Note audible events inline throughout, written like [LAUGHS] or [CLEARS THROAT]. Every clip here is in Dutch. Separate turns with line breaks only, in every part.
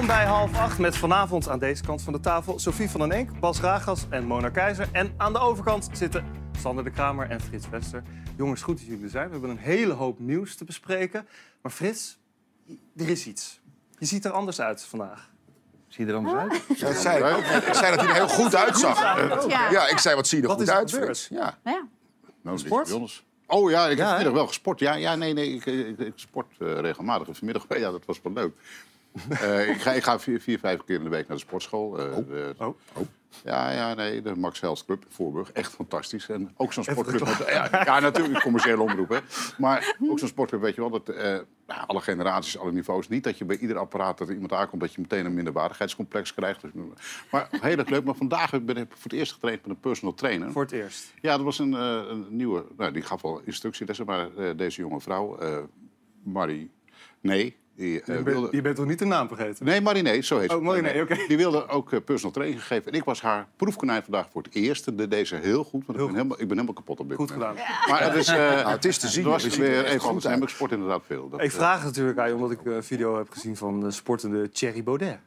Welkom bij half acht met vanavond aan deze kant van de tafel Sophie van den Enk, Bas Ragas en Mona Keizer. En aan de overkant zitten Sander de Kramer en Frits Wester. Jongens, goed dat jullie er zijn. We hebben een hele hoop nieuws te bespreken. Maar Frits, er is iets. Je ziet er anders uit vandaag.
Zie je er anders uit?
Ja, dat zei ik, ook. ik zei dat hij er heel goed uitzag.
Ja.
Ja, ik zei, wat zie je er
Wat
goed
is
uit? Frits? Ja.
Ja.
Nou,
Sport?
Oh ja, ik heb vanmiddag wel gesport. Ja, ja nee, nee, ik, ik, ik sport eh, regelmatig. Vanmiddag, [LAUGHS] ja, dat was wel leuk. [LAUGHS] Eh, ik, ga, ik ga vier, vier, vijf keer in de week naar de sportschool. eh, de-
Oh.
Ja, ja, nee, de Max Health Club in Voorburg. Echt fantastisch. En ook zo'n sportclub. met- ja, ja, natuurlijk, commerciële omroep. Hè. Maar ook zo'n sportclub, weet je wel, dat eh, nou, alle generaties, alle niveaus. Niet dat je bij ieder apparaat dat er iemand aankomt, dat je meteen een minderwaardigheidscomplex krijgt. Dus, maar heel erg leuk. Maar vandaag ben ik voor het eerst getraind met een personal trainer.
Voor het eerst.
Ja, dat was een, eh, een nieuwe. Nou, die gaf al instructielessen, maar eh, deze jonge vrouw, eh Marie. Nee, die eh,
Je
wilde.
bent, je bent toch niet de naam vergeten?
Nee, Marinee, zo heet ze.
Oh, Marinee, oké.
Die wilde ook eh, personal training gegeven. En ik was haar proefkonijn vandaag voor het eerst. En deed deze heel goed, want
Heel
ik, ben helemaal, ik ben helemaal kapot op dit
Goed gedaan.
Maar het is, eh,
Nou, het is te zien.
het was
er
weer even anders.
uit.
En ik sport inderdaad veel. Dat,
Ik vraag het natuurlijk aan je omdat ik een video heb gezien van de sportende Thierry Baudet.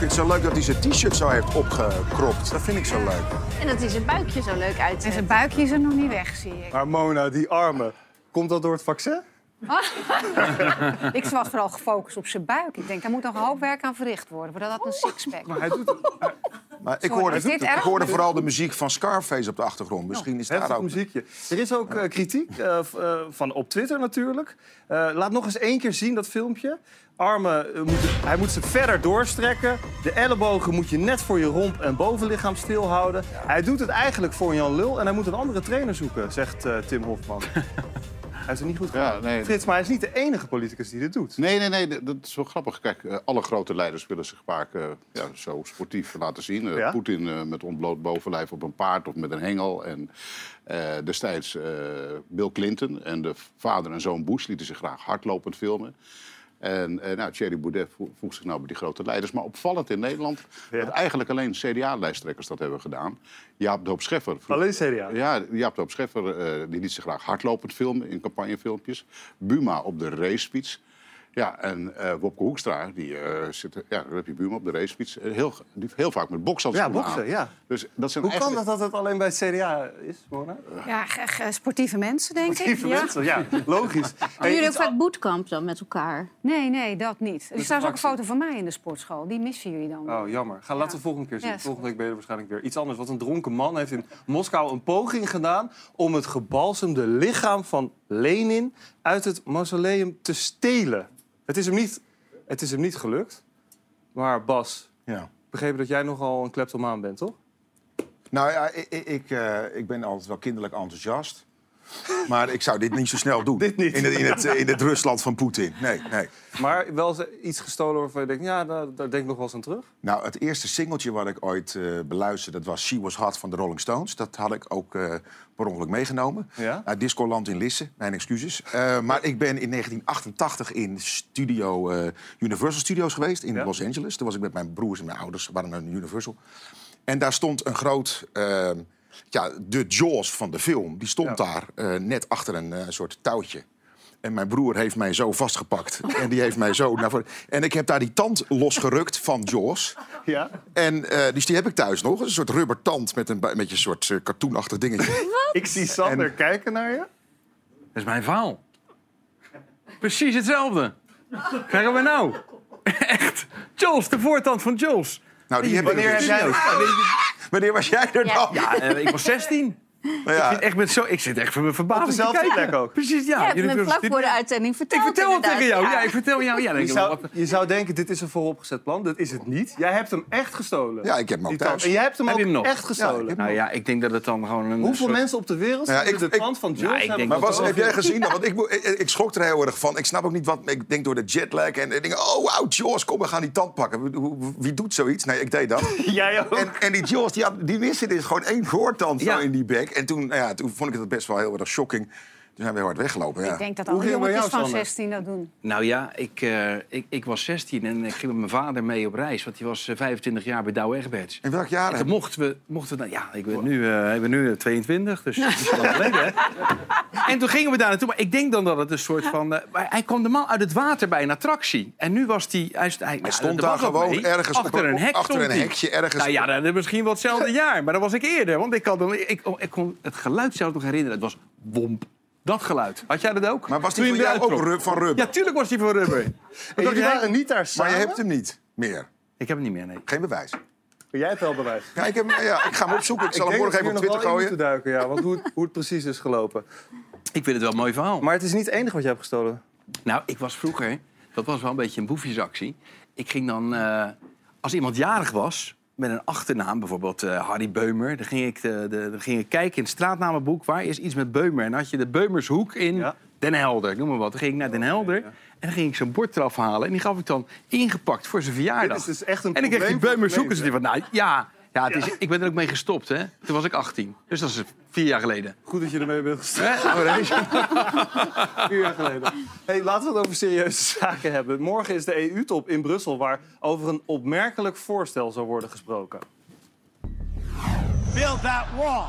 Vind het zo leuk dat hij zijn t-shirt zo heeft opgekropt. Dat vind ik zo leuk.
En dat hij zijn buikje zo leuk
En
uitzet.
zijn buikje is er nog niet weg, zie ik.
Maar Mona, die armen, komt dat door het vaccin? [LAUGHS]
Ik was vooral gefocust op zijn buik. Ik denk, daar moet nog een hoop werk aan verricht worden... voordat dat een sixpack
Maar hij doet het.
Maar ik
Sorry,
hoorde,
is dit
ik
erg?
hoorde vooral de muziek van Scarface op de achtergrond. Misschien is daar
Heftig
ook...
muziekje. Er is ook eh, kritiek eh, v- eh, van op Twitter natuurlijk. Eh, laat nog eens één keer zien dat filmpje. Armen, eh, moeten, hij moet ze verder doorstrekken. De ellebogen moet je net voor je romp en bovenlichaam stilhouden. Hij doet het eigenlijk voor Jan Lul en hij moet een andere trainer zoeken, zegt eh, Tim Hofman. [LAUGHS] hij is er niet goed
Ja, nee.
Frits, maar hij is niet de enige politicus die dit doet.
Nee, nee, nee, dat- is wel grappig. Kijk, eh, alle grote leiders willen zich vaak eh, ja, zo sportief laten zien. Eh,
Ja.
Poetin met ontbloot bovenlijf op een paard of met een hengel. En destijds Bill Clinton en de vader en zoon Bush lieten zich graag hardlopend filmen. En eh, nou, Thierry Baudet vo- voegt zich nou bij die grote leiders. Maar opvallend in Nederland
Ja.
dat eigenlijk alleen CDA-lijsttrekkers dat hebben gedaan. Jaap de Hoop Scheffer.
Alleen CDA.
Ja, Jaap de Hoop Scheffer eh, die liet zich graag hardlopend filmen in campagnefilmpjes. Buma op de racefiets. Ja, en eh Wopke Hoekstra, die eh, zit... Ja, daar heb je Buma op de racefiets. Eh, Heel, die heeft heel vaak met bokshandschoenen
Ja, boksen,
aan.
ja.
Dus dat zijn
Hoe kan dat dat het alleen bij het CDA is, Mona?
Ja, sportieve mensen, denk ik. Ja.
mensen, ja, logisch. [LAUGHS]
Doen
Hey,
jullie ook vaak bootcamp dan met elkaar?
Nee, nee, dat niet. Er
is
trouwens ook een foto van mij in de sportschool. Die missen jullie dan.
Oh, jammer. Ga, laten we
Ja.
volgende keer zien. Volgende week ben je er waarschijnlijk weer. Iets anders. Want een dronken man heeft in Moskou een poging gedaan... om het gebalsemde lichaam van Lenin uit het mausoleum te stelen. Het is hem niet, het is hem niet gelukt. Maar Bas,
Ja.
begrepen dat jij nogal een kleptomaan bent, toch?
Nou ja, ik, ik, ik, eh, ik ben altijd wel kinderlijk enthousiast. Maar ik zou dit niet zo snel doen.
Dit niet.
In het, in het, in het Rusland van Poetin. Nee, nee.
Maar wel iets gestolen waarvan je denkt... ja, daar, daar denk ik nog wel eens aan terug.
Nou, het eerste singeltje wat ik ooit eh, beluisterde... dat was She Was Hot van de Rolling Stones. Dat had ik ook eh, per ongeluk meegenomen.
Ja?
Uit Discoland in Lisse. Mijn excuses. Eh, maar ik ben in 1988 in studio, eh, Universal Studios geweest in
Ja?
Los Angeles. Toen was ik met mijn broers en mijn ouders. Waren naar Universal. En daar stond een groot... ja, de Jaws van de film. Die stond
Ja.
daar eh, net achter een eh, soort touwtje. En mijn broer heeft mij zo vastgepakt. [LAUGHS] en die heeft mij zo naar voren. En ik heb daar die tand losgerukt van Jaws.
Ja?
En eh, dus die heb ik thuis nog. Een soort rubber tand met een, met je soort eh, cartoonachtig dingetje. [LAUGHS]
Ik zie Sander kijken naar je.
Dat is mijn verhaal. Precies hetzelfde. Krijgen we nou? [LAUGHS] Echt. Jules, de voortand van Jules.
Nou, die heb ik
Wanneer heb jij...
Wanneer was jij er dan?
Ja, eh, ik was 16.
Nou
Ik,
ja,
zit echt met zo, ik zit echt voor mijn verbazing te kijken.
plek ook.
Precies,
Ja,
ja.
je hebt
Jullie
vlak voor de uitzending
Ik
verteld.
vertel het tegen jou.
Ja.
Ja, ik vertel jou. Ja, denk
Je
ik wel,
zou,
wat-
je zou denken, dit is een vooropgezet plan. Dat is het niet. Jij hebt hem echt gestolen.
Ja, ik heb hem ook thuis.
En jij hebt hem
Heb
ook
hem nog?
echt gestolen.
Ja, ik
Nou ja, ik denk dat het dan gewoon een...
Hoeveel
soort-
mensen op de wereld
ja, ik-
de
ik-
tand van
Ja,
Jules
ik
maar was, heb jij gezien? Nou, want ik, [LAUGHS] ik, ik schrok er heel erg van. Ik snap ook niet wat. Ik denk door de jetlag en ik denk, oh wauw, Jaws, kom, we gaan die tand pakken. Wie- doet zoiets? Nee, ik deed dat. [LAUGHS]
Jij ook?
En, en die Jaws, die, had, die miste dus gewoon één voortand zo
Ja.
in die bek. En toen, nou ja, toen vond ik het best wel heel erg shocking. Toen zijn we heel hard weggelopen. Ja.
Ik denk dat
Hoe
alle jongetjes van
Sander?
16 dat doen.
Nou ja, ik, eh, ik, ik was 16 en ik ging met mijn vader mee op reis. Want die was eh, 25 jaar bij Douwe Egberts.
In welk jaar?
En toen mochten we, mochten we dan, ja, ik ben nu, eh, ik ben nu 22, dus [LAUGHS] dat is lang geleden, hè? En toen gingen we daar naartoe, maar ik denk dan dat het een soort van... eh, hij kwam de man uit het water bij een attractie. En nu was hij... Hij, hij,
Hij stond daar gewoon ergens
achter
een-
hek.
achter
stond
een
hij.
hekje ergens.
Nou ja, dat is misschien wel hetzelfde jaar, maar dat was ik eerder. Want ik, had, hem- ik, ik kon het geluid zelf nog herinneren. Het was womp. Dat geluid. Had jij dat ook?
Maar was
Toen
die van
hem
jou ook rub, van rubber?
Ja, tuurlijk was die van rubber. [LAUGHS] Dacht
jullie
jij?
waren niet daar samen?
Maar je hebt hem niet meer.
Ik heb het niet meer, nee.
Geen bewijs.
Jij hebt wel bewijs.
Ja, ik, heb, ja, ik ga hem opzoeken. Ik zal hem morgen even op Twitter gooien.
moeten duiken, ja, want hoe, het- hoe het precies is gelopen.
Ik vind het wel een mooi verhaal.
Maar het is niet het enige wat je hebt gestolen.
Nou, ik was vroeger, dat was wel een beetje een boefjesactie. Ik ging dan, eh, als iemand jarig was, met een achternaam, bijvoorbeeld eh, Harry Beumer... Dan ging, ik de, de, dan ging ik kijken in het straatnamenboek, waar is iets met Beumer? En dan had je de Beumershoek in
Ja.
Den Helder, noem maar wat. Dan ging ik naar Den Helder en dan ging ik zo'n bord eraf halen... en die gaf ik dan ingepakt voor zijn verjaardag.
Dit is dus echt een
en dan kreeg die Beumershoek en hij van, nou ja... Ja, het is, ik ben er ook mee gestopt, hè. Toen was ik 18. Dus dat is vier jaar geleden.
Goed dat je ermee bent gestopt.
Reis? [LAUGHS]
Vier jaar geleden. Hey, laten we het over serieuze [LAUGHS] zaken hebben. Morgen is de EU-top in Brussel waar over een opmerkelijk voorstel zal worden gesproken.
Build that wall.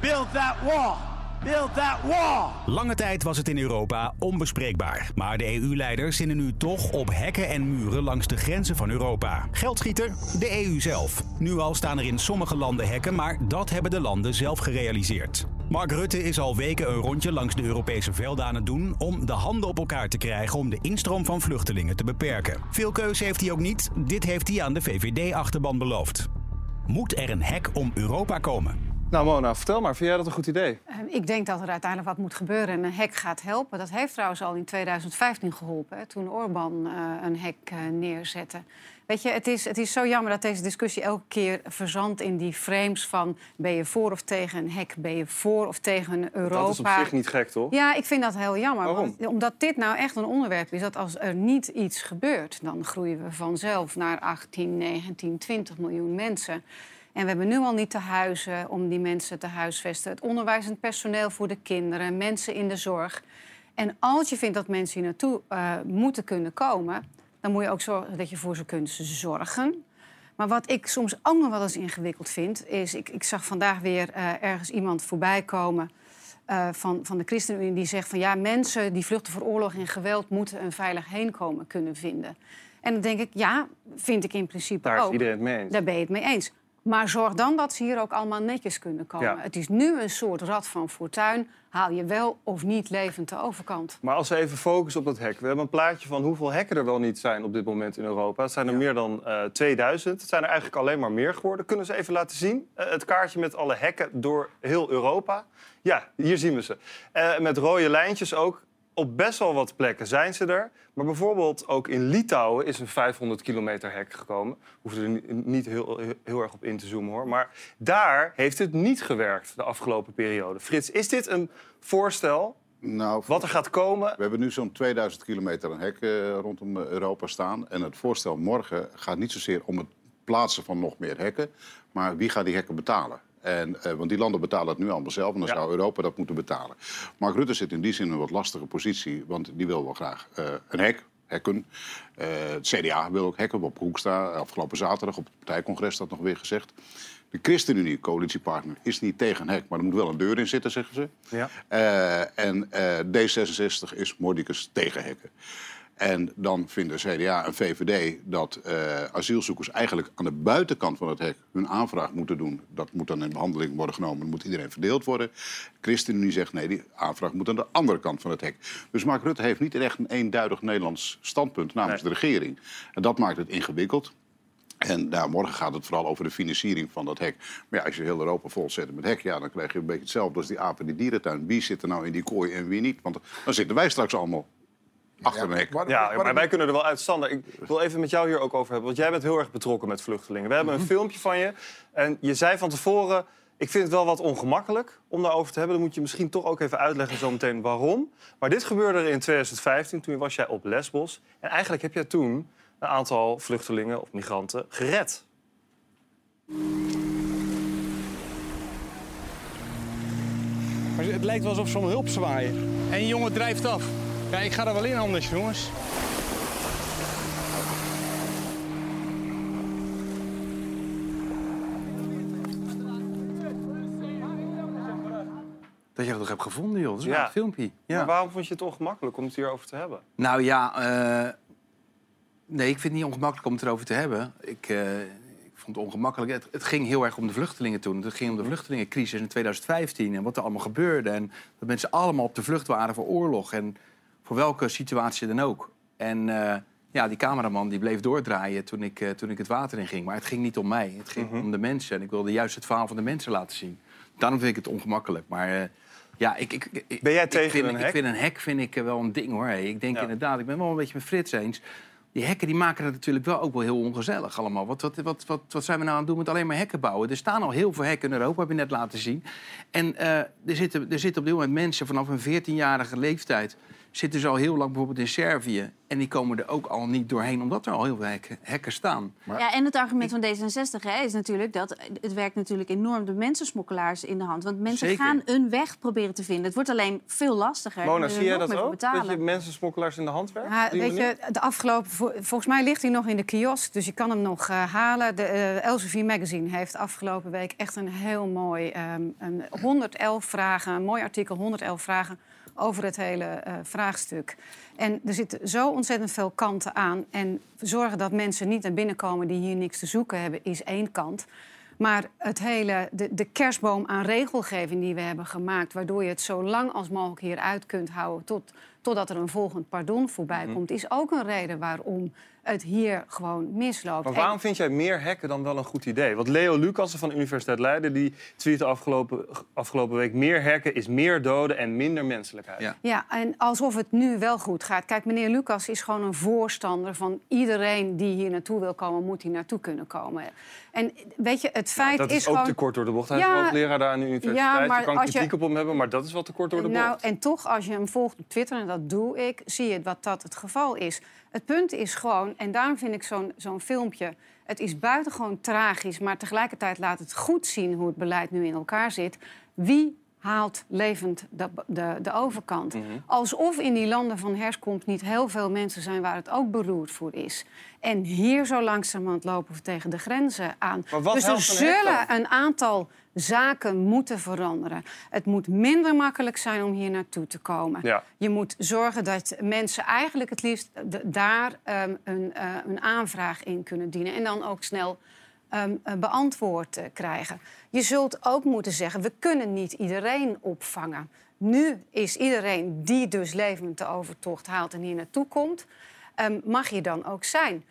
Build that wall. Build that wall.
Lange tijd was het in Europa onbespreekbaar. Maar de EU-leiders zinnen nu toch op hekken en muren langs de grenzen van Europa. Geldschieter? De EU zelf. Nu al staan er in sommige landen hekken, maar dat hebben de landen zelf gerealiseerd. Mark Rutte is al weken een rondje langs de Europese velden aan het doen om de handen op elkaar te krijgen om de instroom van vluchtelingen te beperken. Veel keuze heeft hij ook niet. Dit heeft hij aan de VVD-achterban beloofd. Moet er een hek om Europa komen?
Nou Mona, vertel maar. Vind jij dat een goed idee?
Eh, Ik denk dat er uiteindelijk wat moet gebeuren en een hek gaat helpen. Dat heeft trouwens al in 2015 geholpen, hè, toen Orbán eh, een hek eh, neerzette. Weet je, het is, het is zo jammer dat deze discussie elke keer verzandt in die frames van... ben je voor of tegen een hek, ben je voor of tegen Europa...
Dat is op zich niet gek, toch?
Ja, ik vind dat heel jammer.
Waarom?
want- omdat dit nou echt een onderwerp is dat als er niet iets gebeurt... dan groeien we vanzelf naar 18, 19, 20 miljoen mensen. En we hebben nu al niet te huizen om die mensen te huisvesten. Het onderwijs en het personeel voor de kinderen, mensen in de zorg. En als je vindt dat mensen hier naartoe eh, moeten kunnen komen... dan moet je ook zorgen dat je voor ze kunt zorgen... Maar wat ik soms ook nog wel eens ingewikkeld vind, is... Ik, ik zag vandaag weer eh, ergens iemand voorbij komen eh, van, van de ChristenUnie... die zegt van ja, mensen die vluchten voor oorlog en geweld... moeten een veilig heenkomen kunnen vinden. En dan denk ik, ja, vind ik in principe
Daar is
ook.
iedereen het mee eens.
Daar ben je het mee eens. Maar zorg dan dat ze hier ook allemaal netjes kunnen komen.
Ja.
Het is nu een soort rad van fortuin. Haal je wel of niet levend de overkant.
Maar als we even focussen op dat hek. We hebben een plaatje van hoeveel hekken er wel niet zijn op dit moment in Europa. Het zijn er meer dan eh 2000. Het zijn er eigenlijk alleen maar meer geworden. Kunnen ze even laten zien? Eh, het kaartje met alle hekken door heel Europa. Ja, hier zien we ze. Eh, met rode lijntjes ook. Op best wel wat plekken zijn ze er. Maar bijvoorbeeld ook in Litouwen is een 500 kilometer hek gekomen. Hoeven er ni- niet heel, heel erg op in te zoomen hoor. Maar daar heeft het niet gewerkt de afgelopen periode. Frits, is dit een voorstel
Nou,
wat er gaat komen?
We hebben nu zo'n 2000 kilometer een hek eh, rondom eh, Europa staan. En het voorstel morgen gaat niet zozeer om het plaatsen van nog meer hekken. Maar wie gaat die hekken betalen? En, eh, want die landen betalen het nu allemaal zelf en dan
Ja.
zou Europa dat moeten betalen. Mark Rutte zit in die zin in een wat lastige positie. Want die wil wel graag eh, een hek, hekken. Eh, het CDA wil ook hekken. Op Hoekstra, afgelopen zaterdag op het partijcongres dat nog weer gezegd. De ChristenUnie, coalitiepartner, is niet tegen een hek. Maar er moet wel een deur in zitten, zeggen ze.
Ja.
En eh, D66 is mordicus tegen hekken. En dan vinden CDA en VVD dat eh, asielzoekers eigenlijk aan de buitenkant van het hek hun aanvraag moeten doen. Dat moet dan in behandeling worden genomen, dan moet iedereen verdeeld worden. ChristenUnie zegt nee, die aanvraag moet aan de andere kant van het hek. Dus Mark Rutte heeft niet echt een eenduidig Nederlands standpunt namens
Nee.
de regering. En dat maakt het ingewikkeld. En nou, morgen gaat het vooral over de financiering van dat hek. Maar ja, als je heel Europa vol zet met hek, ja, dan krijg je een beetje hetzelfde als die apen in die dierentuin. Wie zit er nou in die kooi en wie niet? Want dan zitten wij straks allemaal achter een
waar-
Ja, maar wij kunnen er wel uit. Sander, ik wil even met jou hier ook over hebben. Want jij bent heel erg betrokken met vluchtelingen. We hebben een filmpje van je. En je zei van tevoren... Ik vind het wel wat ongemakkelijk om daarover te hebben. Dan moet je misschien toch ook even uitleggen zometeen waarom. Maar dit gebeurde er in 2015. Toen was jij op Lesbos. En eigenlijk heb jij toen een aantal vluchtelingen of migranten gered.
Maar het lijkt wel alsof ze om hulp zwaaien. En die jongen drijft af. Ja, ik ga er wel in anders, jongens.
Dat je dat nog hebt gevonden, joh. Dat is
Ja.
een filmpje. Ja.
Maar waarom vond je het ongemakkelijk om het hierover te hebben?
Nou ja, eh, nee, ik vind het niet ongemakkelijk om het erover te hebben. Ik, eh, ik vond het ongemakkelijk. Het, het ging heel erg om de vluchtelingen toen. Het ging om de vluchtelingencrisis in 2015 en wat er allemaal gebeurde. En dat mensen allemaal op de vlucht waren voor oorlog. En voor welke situatie dan ook. En eh, ja, die cameraman die bleef doordraaien toen ik, eh, toen ik het water in ging. Maar het ging niet om mij. Het ging om de mensen. En ik wilde juist het verhaal van de mensen laten zien. Daarom vind ik het ongemakkelijk. Maar eh, ja, ik, ik, ik-
Ben jij
ik
tegen
vind,
een
Ik
hek?
vind een hek vind ik wel een ding hoor. Ik denk
Ja.
inderdaad, ik ben wel een beetje met Frits eens. Die hekken die maken het natuurlijk wel ook wel heel ongezellig allemaal. Wat, wat, wat, wat, wat zijn we nou aan het doen met alleen maar hekken bouwen? Er staan al heel veel hekken in Europa, heb je net laten zien. En er, zitten, er zitten op dit moment mensen vanaf een 14-jarige leeftijd... zitten ze al heel lang bijvoorbeeld in Servië. En die komen er ook al niet doorheen, omdat er al heel veel hekken, hekken staan.
Ja, en het argument van D66 hè, is natuurlijk dat het werkt natuurlijk enorm de mensensmokkelaars in de hand. Want mensen
Zeker.
gaan een weg proberen te vinden. Het wordt alleen veel lastiger.
Mona, zie
er
jij
nog
dat
meer voor
ook? Dat
betalen.
je mensensmokkelaars in de hand werkt?
Ja, weet
manier?
je, de afgelopen, vol- volgens mij ligt hij nog in de kiosk, dus je kan hem nog eh, halen. De eh, Elsevier Magazine heeft afgelopen week echt een heel mooi, ehm, een 111 vragen, een mooi artikel, 111 vragen over het hele eh, vraagstuk. En er zitten zo ontzettend veel kanten aan. En zorgen dat mensen niet naar binnen komen die hier niks te zoeken hebben, is één kant. Maar het hele, de, de kerstboom aan regelgeving die we hebben gemaakt... waardoor je het zo lang als mogelijk hieruit kunt houden... Tot, totdat er een volgend pardon voorbij
Mhm.
komt... is ook een reden waarom het hier gewoon misloopt.
Maar
En-
waarom vind jij meer hekken dan wel een goed idee? Want Leo Lucassen van de Universiteit Leiden... die tweette afgelopen, afgelopen week... meer hekken is meer doden en minder menselijkheid.
Ja.
Ja, en alsof het nu wel goed gaat. Kijk, meneer Lucas is gewoon een voorstander van iedereen die hier naartoe wil komen, moet hier naartoe kunnen komen. En weet je, het feit
dat
is,
is, ook
gewoon.
te kort door de bocht. Hij is
Ja,
hoogleraar daar aan de universiteit.
ja, maar
je kan
je-
kritiek op hem hebben, maar dat is wel te kort door de
Nou,
bocht.
en toch, als je hem volgt op Twitter, en dat doe ik, zie je wat dat het geval is. Het punt is gewoon, en daarom vind ik zo'n zo'n filmpje... het is buitengewoon tragisch, maar tegelijkertijd laat het goed zien... hoe het beleid nu in elkaar zit. Wie haalt levend de, de, de overkant?
Mhm.
Alsof in die landen van herkomst niet heel veel mensen zijn... waar het ook beroerd voor is. En hier zo langzamerhand lopen we tegen de grenzen aan.
Wat
dus er zullen een aantal zaken moeten veranderen. Het moet minder makkelijk zijn om hier naartoe te komen.
Ja.
Je moet zorgen dat mensen eigenlijk het liefst daar ehm, een, eh, een aanvraag in kunnen dienen. En dan ook snel eh, beantwoord eh, krijgen. Je zult ook moeten zeggen, we kunnen niet iedereen opvangen. Nu is iedereen die dus levend de overtocht haalt en hier naartoe komt... ehm, mag je dan ook zijn.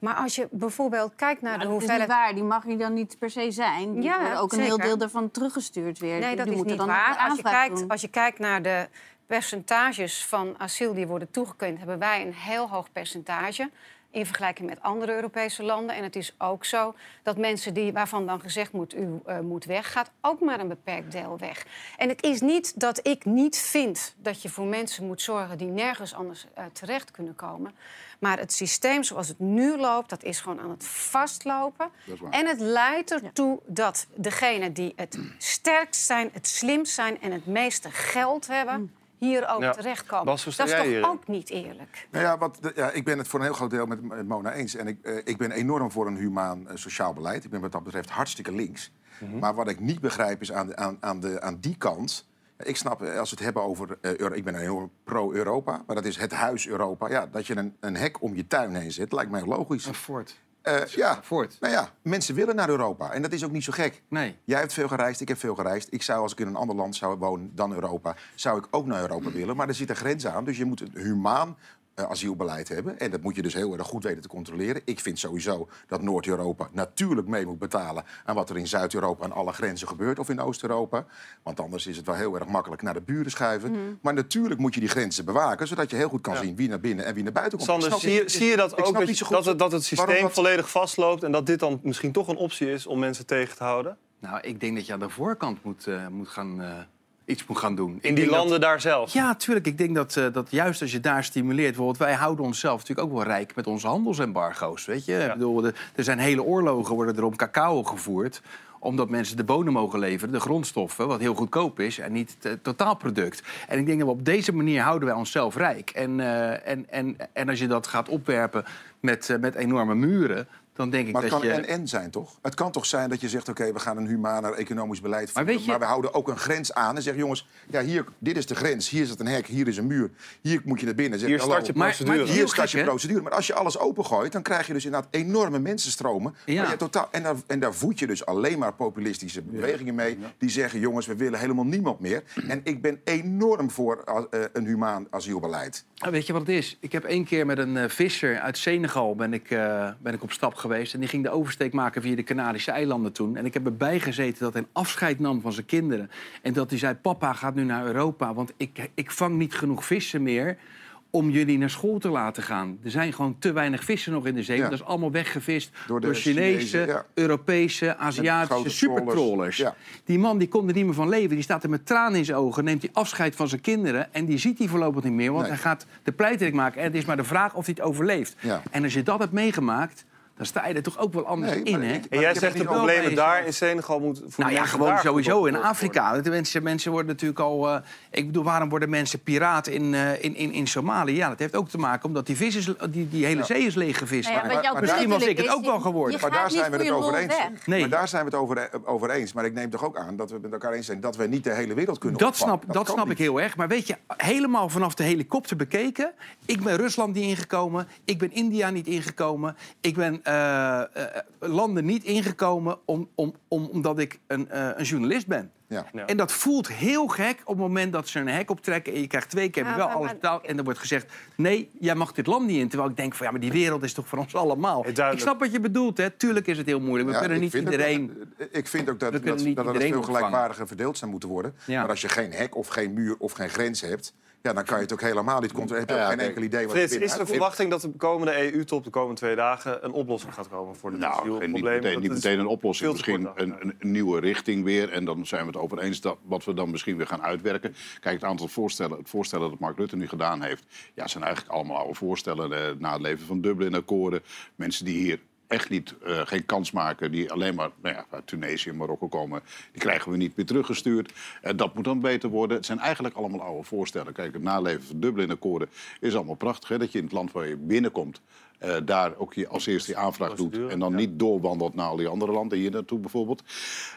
Maar als je bijvoorbeeld kijkt naar de
dat is
hoeveelheid...
niet waar, die mag je dan niet per se zijn. Die
Ja,
ook een heel deel daarvan teruggestuurd weer.
Nee,
Die
dat is
moeten
niet
dan
waar. Als je, kijkt,
doen.
als je kijkt naar de percentages van asiel die worden toegekend... hebben wij een heel hoog percentage in vergelijking met andere Europese landen. En het is ook zo dat mensen die, waarvan dan gezegd moet, u eh, moet weg... gaat ook maar een beperkt deel weg. En het is niet dat ik niet vind dat je voor mensen moet zorgen... die nergens anders eh, terecht kunnen komen. Maar het systeem zoals het nu loopt, dat is gewoon aan het vastlopen. En het leidt ertoe dat degenen die het sterkst zijn, het slimst zijn en het meeste geld hebben, hier ook
Ja.
terechtkomen.
Bas,
dat is toch ook niet eerlijk?
Nou ja, wat, ja, ik ben het voor een heel groot deel met, Mona eens. En ik, eh, ik ben enorm voor een humaan eh, sociaal beleid. Ik ben wat dat betreft hartstikke links. Maar wat ik niet begrijp is aan, de, aan, aan, de, aan die kant... Ik snap, eh, als we het hebben over... eh, Euro- ik ben enorm pro-Europa, maar dat is het huis Europa. Ja, dat je een, een hek om je tuin heen zet, lijkt mij logisch.
Een fort.
Eh, ja,
Fort.
nou ja, mensen willen naar Europa. En dat is ook niet zo gek.
Nee.
Jij hebt veel gereisd, ik heb veel gereisd. Ik zou, als ik in een ander land zou wonen dan Europa... zou ik ook naar Europa [CLEARS THROAT] willen. Maar er zit een grens aan. Dus je moet een humaan asielbeleid hebben. En dat moet je dus heel erg goed weten te controleren. Ik vind sowieso dat Noord-Europa natuurlijk mee moet betalen... aan wat er in Zuid-Europa aan alle grenzen gebeurt. Of in Oost-Europa. Want anders is het wel heel erg makkelijk naar de buren schuiven. Maar natuurlijk moet je die grenzen bewaken... zodat je heel goed kan zien wie naar binnen en wie naar buiten komt.
Sander,
snap
zie je, zie je dat ook? Dat,
niet
je-
zo goed
dat, het, dat het
waarom
systeem
dat-
volledig vastloopt en dat dit dan misschien toch een optie is om mensen tegen te houden?
Nou, ik denk dat je aan de voorkant moet, eh, moet gaan, eh, iets moet gaan doen.
In die
dat-
landen daar zelf?
Ja, tuurlijk. Ik denk dat, eh, dat juist als je daar stimuleert... Bijvoorbeeld, wij houden onszelf natuurlijk ook wel rijk met onze handelsembargo's. Weet je? Ik bedoel, de- er zijn hele oorlogen worden er om cacao gevoerd... Omdat mensen de bonen mogen leveren, de grondstoffen, wat heel goedkoop is en niet het totaalproduct. En ik denk dat we op deze manier houden wij onszelf rijk. En, eh, en, en, en als je dat gaat opwerpen met, eh, met enorme muren, dan denk ik
Maar het
dat
kan
je...
en-en zijn, toch? Het kan toch zijn dat je zegt, oké, we gaan een humaner economisch beleid voeren...
Maar
we houden ook een grens aan en zeggen... jongens, ja, hier, dit is de grens, hier zit een hek, hier is een muur. Hier moet je naar binnen. Zeg,
Hier start je procedure.
maar-
Hier start je procedure. Maar als je alles opengooit, dan krijg je dus inderdaad enorme mensenstromen.
Ja.
totaal, en, daar, en daar voed je dus alleen maar populistische bewegingen mee... die zeggen, jongens, we willen helemaal niemand meer. En ik ben enorm voor eh, een humaan asielbeleid.
Nou, weet je wat het is? Ik heb één keer met een eh, visser uit Senegal ben ik, eh, ben ik op stap geweest. En die ging de oversteek maken via de Canarische eilanden toen. En ik heb erbij gezeten dat hij afscheid nam van zijn kinderen. En dat hij zei, papa gaat nu naar Europa. Want ik, ik vang niet genoeg vissen meer om jullie naar school te laten gaan. Er zijn gewoon te weinig vissen nog in de zee.
Ja.
Dat is allemaal weggevist door,
Door de
Chinese,
Chinezen, ja.
Europese, Aziatische
ja.
Die man die kon er niet meer van leven. Die staat er met tranen in zijn ogen. Neemt hij afscheid van zijn kinderen. En die ziet hij voorlopig niet meer. Want
Nee.
hij gaat de pleiterik maken. En het is maar de vraag of hij het overleeft. En als je dat hebt meegemaakt, dan sta je er toch ook wel anders
Nee,
in, hè?
En jij zegt
het
de problemen daar in Senegal moet voor
Nou ja, gewoon sowieso in. Afrika. De mensen, mensen worden natuurlijk al... eh, ik bedoel, waarom worden mensen piraat in, eh, in, in, in Somalië? Ja, dat heeft ook te maken omdat die, vis is, die, die hele zee is leeggevist.
Nou ja,
Misschien was ik het ook wel geworden.
Maar daar zijn we het over eens.
weg.
Nee.
Maar daar zijn we het over, over eens. Maar ik neem toch ook aan dat we het met elkaar eens zijn... dat we niet de hele wereld kunnen
Dat
opvangen.
snap, dat snap ik heel erg. Maar weet je, helemaal vanaf de helikopter bekeken... ik ben Rusland niet ingekomen, ik ben India niet ingekomen... ik ben eh, eh, landen niet ingekomen om, om, om, omdat ik een, eh, een journalist ben.
Ja.
Ja.
En dat voelt heel gek op het moment dat ze een hek optrekken... en je krijgt twee keer
Ja,
wel
maar-
alles betaald... en er wordt gezegd, nee, jij mag dit land niet in. Terwijl ik denk van, ja, maar die wereld is toch voor ons allemaal.
Duidelijk.
ik snap wat je bedoelt, hè. Tuurlijk is het heel moeilijk. We
Ja,
kunnen niet iedereen...
dat- ik vind ook dat, dat, dat het veel gelijkwaardiger verdeeld zou moeten worden.
Ja.
Maar als je geen hek of geen muur of geen grens hebt... Ja, dan kan je het ook helemaal niet controleren. Heb je
Ja,
ook geen enkel idee wat
Frits,
er
is de verwachting dat de komende EU-top de komende twee dagen een oplossing gaat komen voor dit
Nou, geen- niet meteen,
Dat
niet
is
meteen een oplossing. Misschien een, een nieuwe richting weer. En dan zijn we het over eens dat wat we dan misschien weer gaan uitwerken. Kijk, het aantal voorstellen, het voorstellen dat Mark Rutte nu gedaan heeft... Ja, zijn eigenlijk allemaal oude voorstellen. eh, na het leven van Dublin-akkoorden. Mensen die hier echt niet, eh, geen kans maken... die alleen maar nou ja, uit Tunesië en Marokko komen... die krijgen we niet meer teruggestuurd. Eh, dat moet dan beter worden. Het zijn eigenlijk allemaal oude voorstellen. Kijk, het naleven van Dublin-akkoorden is allemaal prachtig. Hè? Dat je in het land waar je binnenkomt... eh, daar ook je als eerste die aanvraag doet. En dan
ja.
niet doorwandelt naar al die andere landen, hier naartoe bijvoorbeeld.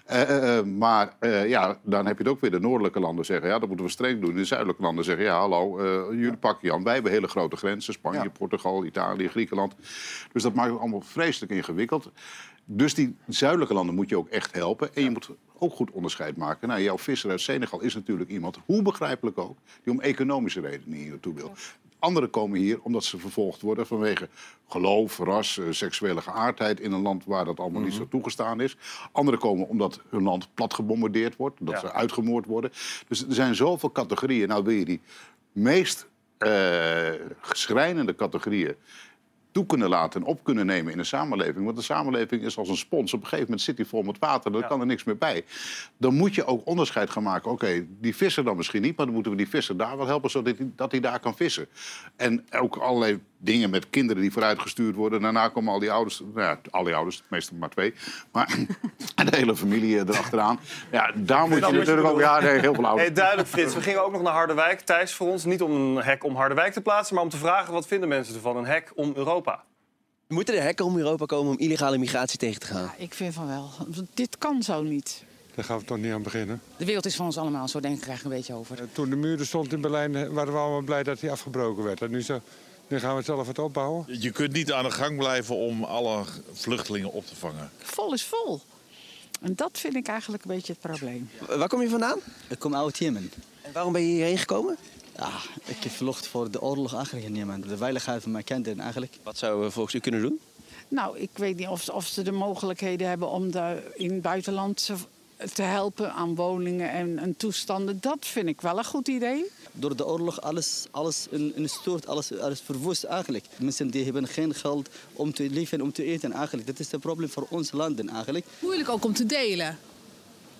Eh, eh, maar ja, dan heb je het ook weer de noordelijke landen zeggen... ja, dat moeten we streng doen. De zuidelijke landen zeggen, ja, hallo, jullie pakken je aan. Wij hebben hele grote grenzen, Spanje,
Ja.
Portugal, Italië, Griekenland. Dus dat maakt het allemaal vreselijk ingewikkeld. Dus die zuidelijke landen moet je ook echt helpen. En je moet ook goed onderscheid maken. Nou, jouw visser uit Senegal is natuurlijk iemand, hoe begrijpelijk ook... die om economische redenen hier naartoe wil. Anderen komen hier omdat ze vervolgd worden vanwege geloof, ras, eh, seksuele geaardheid in een land waar dat allemaal niet zo toegestaan is. Anderen komen omdat hun land plat gebombardeerd wordt, dat
Ja.
ze uitgemoord worden. Dus er zijn zoveel categorieën. Nou wil je die meest eh schrijnende categorieën toe kunnen laten en op kunnen nemen in een samenleving. Want de samenleving is als een spons. Op een gegeven moment zit die vol met water, dan
Ja.
kan er niks meer bij. Dan moet je ook onderscheid gaan maken. Oké, die visser dan misschien niet, maar dan moeten we die visser daar wel helpen... zodat hij, dat hij daar kan vissen. En ook allerlei dingen met kinderen die vooruitgestuurd worden. Daarna komen al die ouders, nou ja, al die ouders, meestal maar twee... maar [LAUGHS] de hele familie erachteraan. Ja, daar moet je natuurlijk ook... Ja, nee, heel veel ouders.
Hey, duidelijk, Frits. We gingen ook nog naar Harderwijk. Thijs voor ons. Niet om een hek om Harderwijk te plaatsen, maar om te vragen... wat vinden mensen ervan, een hek om Europa?
Moeten er hekken om Europa komen om illegale migratie tegen te gaan?
Ja, ik vind van wel. Dit kan zo niet.
Daar gaan we toch niet aan beginnen.
De wereld is van ons allemaal, zo denk ik er eigenlijk een beetje over.
Eh, Toen de muren stond in Berlijn eh, waren we allemaal blij dat die afgebroken werd. En nu, zo, nu gaan we zelf het opbouwen.
Je kunt niet aan de gang blijven om alle vluchtelingen op te vangen.
Vol is vol. En dat vind ik eigenlijk een beetje het probleem.
Waar kom je vandaan?
Ik kom uit Jemen.
En waarom ben je hierheen gekomen?
Ja, ik heb vlucht voor de oorlog eigenlijk in Jemen. De veiligheid van mijn kinderen eigenlijk.
Wat zouden we volgens u kunnen doen?
Nou, ik weet niet of, of ze de mogelijkheden hebben om de, in het buitenland te helpen aan woningen en, en toestanden. Dat vind ik wel een goed idee.
Door de oorlog alles, alles in, in stort, alles, alles verwoest eigenlijk. Mensen die hebben geen geld om te leven en om te eten eigenlijk. Dat is het probleem voor onze landen eigenlijk.
Moeilijk ook om te delen.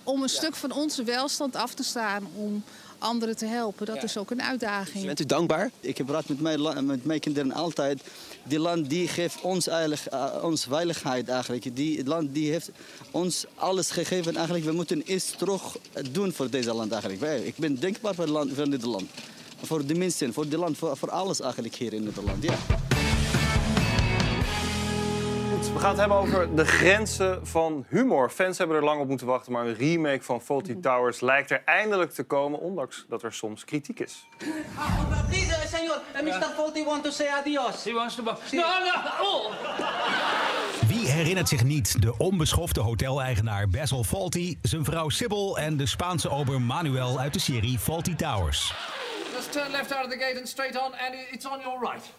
Om een stuk van onze welstand af te staan. Om
anderen te helpen. Dat is ook een uitdaging.
Bent u dankbaar?
Ik heb praat met mijn, met mijn kinderen altijd. Die land die geeft ons, eigenlijk, eh, ons veiligheid eigenlijk. Die land die heeft ons alles gegeven eigenlijk. We moeten iets terug doen voor deze land eigenlijk. Ik ben dankbaar voor, het land, voor Nederland. Voor de mensen, voor, de land, voor, voor alles eigenlijk hier in Nederland. Ja.
Goed, we gaan het hebben over de grenzen van humor. Fans hebben er lang op moeten wachten, maar een remake van Faulty Towers lijkt er eindelijk te komen, ondanks dat er soms kritiek is.
Please, uh, senor, uh, Mr. Faulty want to say adios. He wants to... No, no, oh!
Wie herinnert zich niet de onbeschofte hoteleigenaar Basil Fawlty, zijn vrouw Sybil en de Spaanse ober Manuel uit de serie Fawlty Towers?
Just turn left out of the gate and straight on, and it's on your right.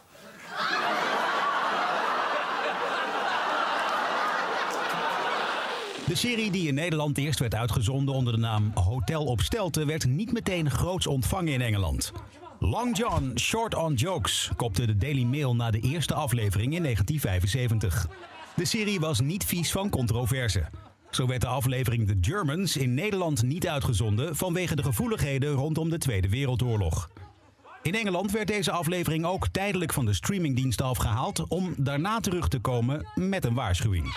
De serie die in Nederland eerst werd uitgezonden onder de naam Hotel op Stelten werd niet meteen groots ontvangen in Engeland. Long John, Short on Jokes, kopte de Daily Mail na de eerste aflevering in 1975. De serie was niet vies van controverse. Zo werd de aflevering The Germans in Nederland niet uitgezonden vanwege de gevoeligheden rondom de Tweede Wereldoorlog. In Engeland werd deze aflevering ook tijdelijk van de streamingdiensten afgehaald om daarna terug te komen met een waarschuwing.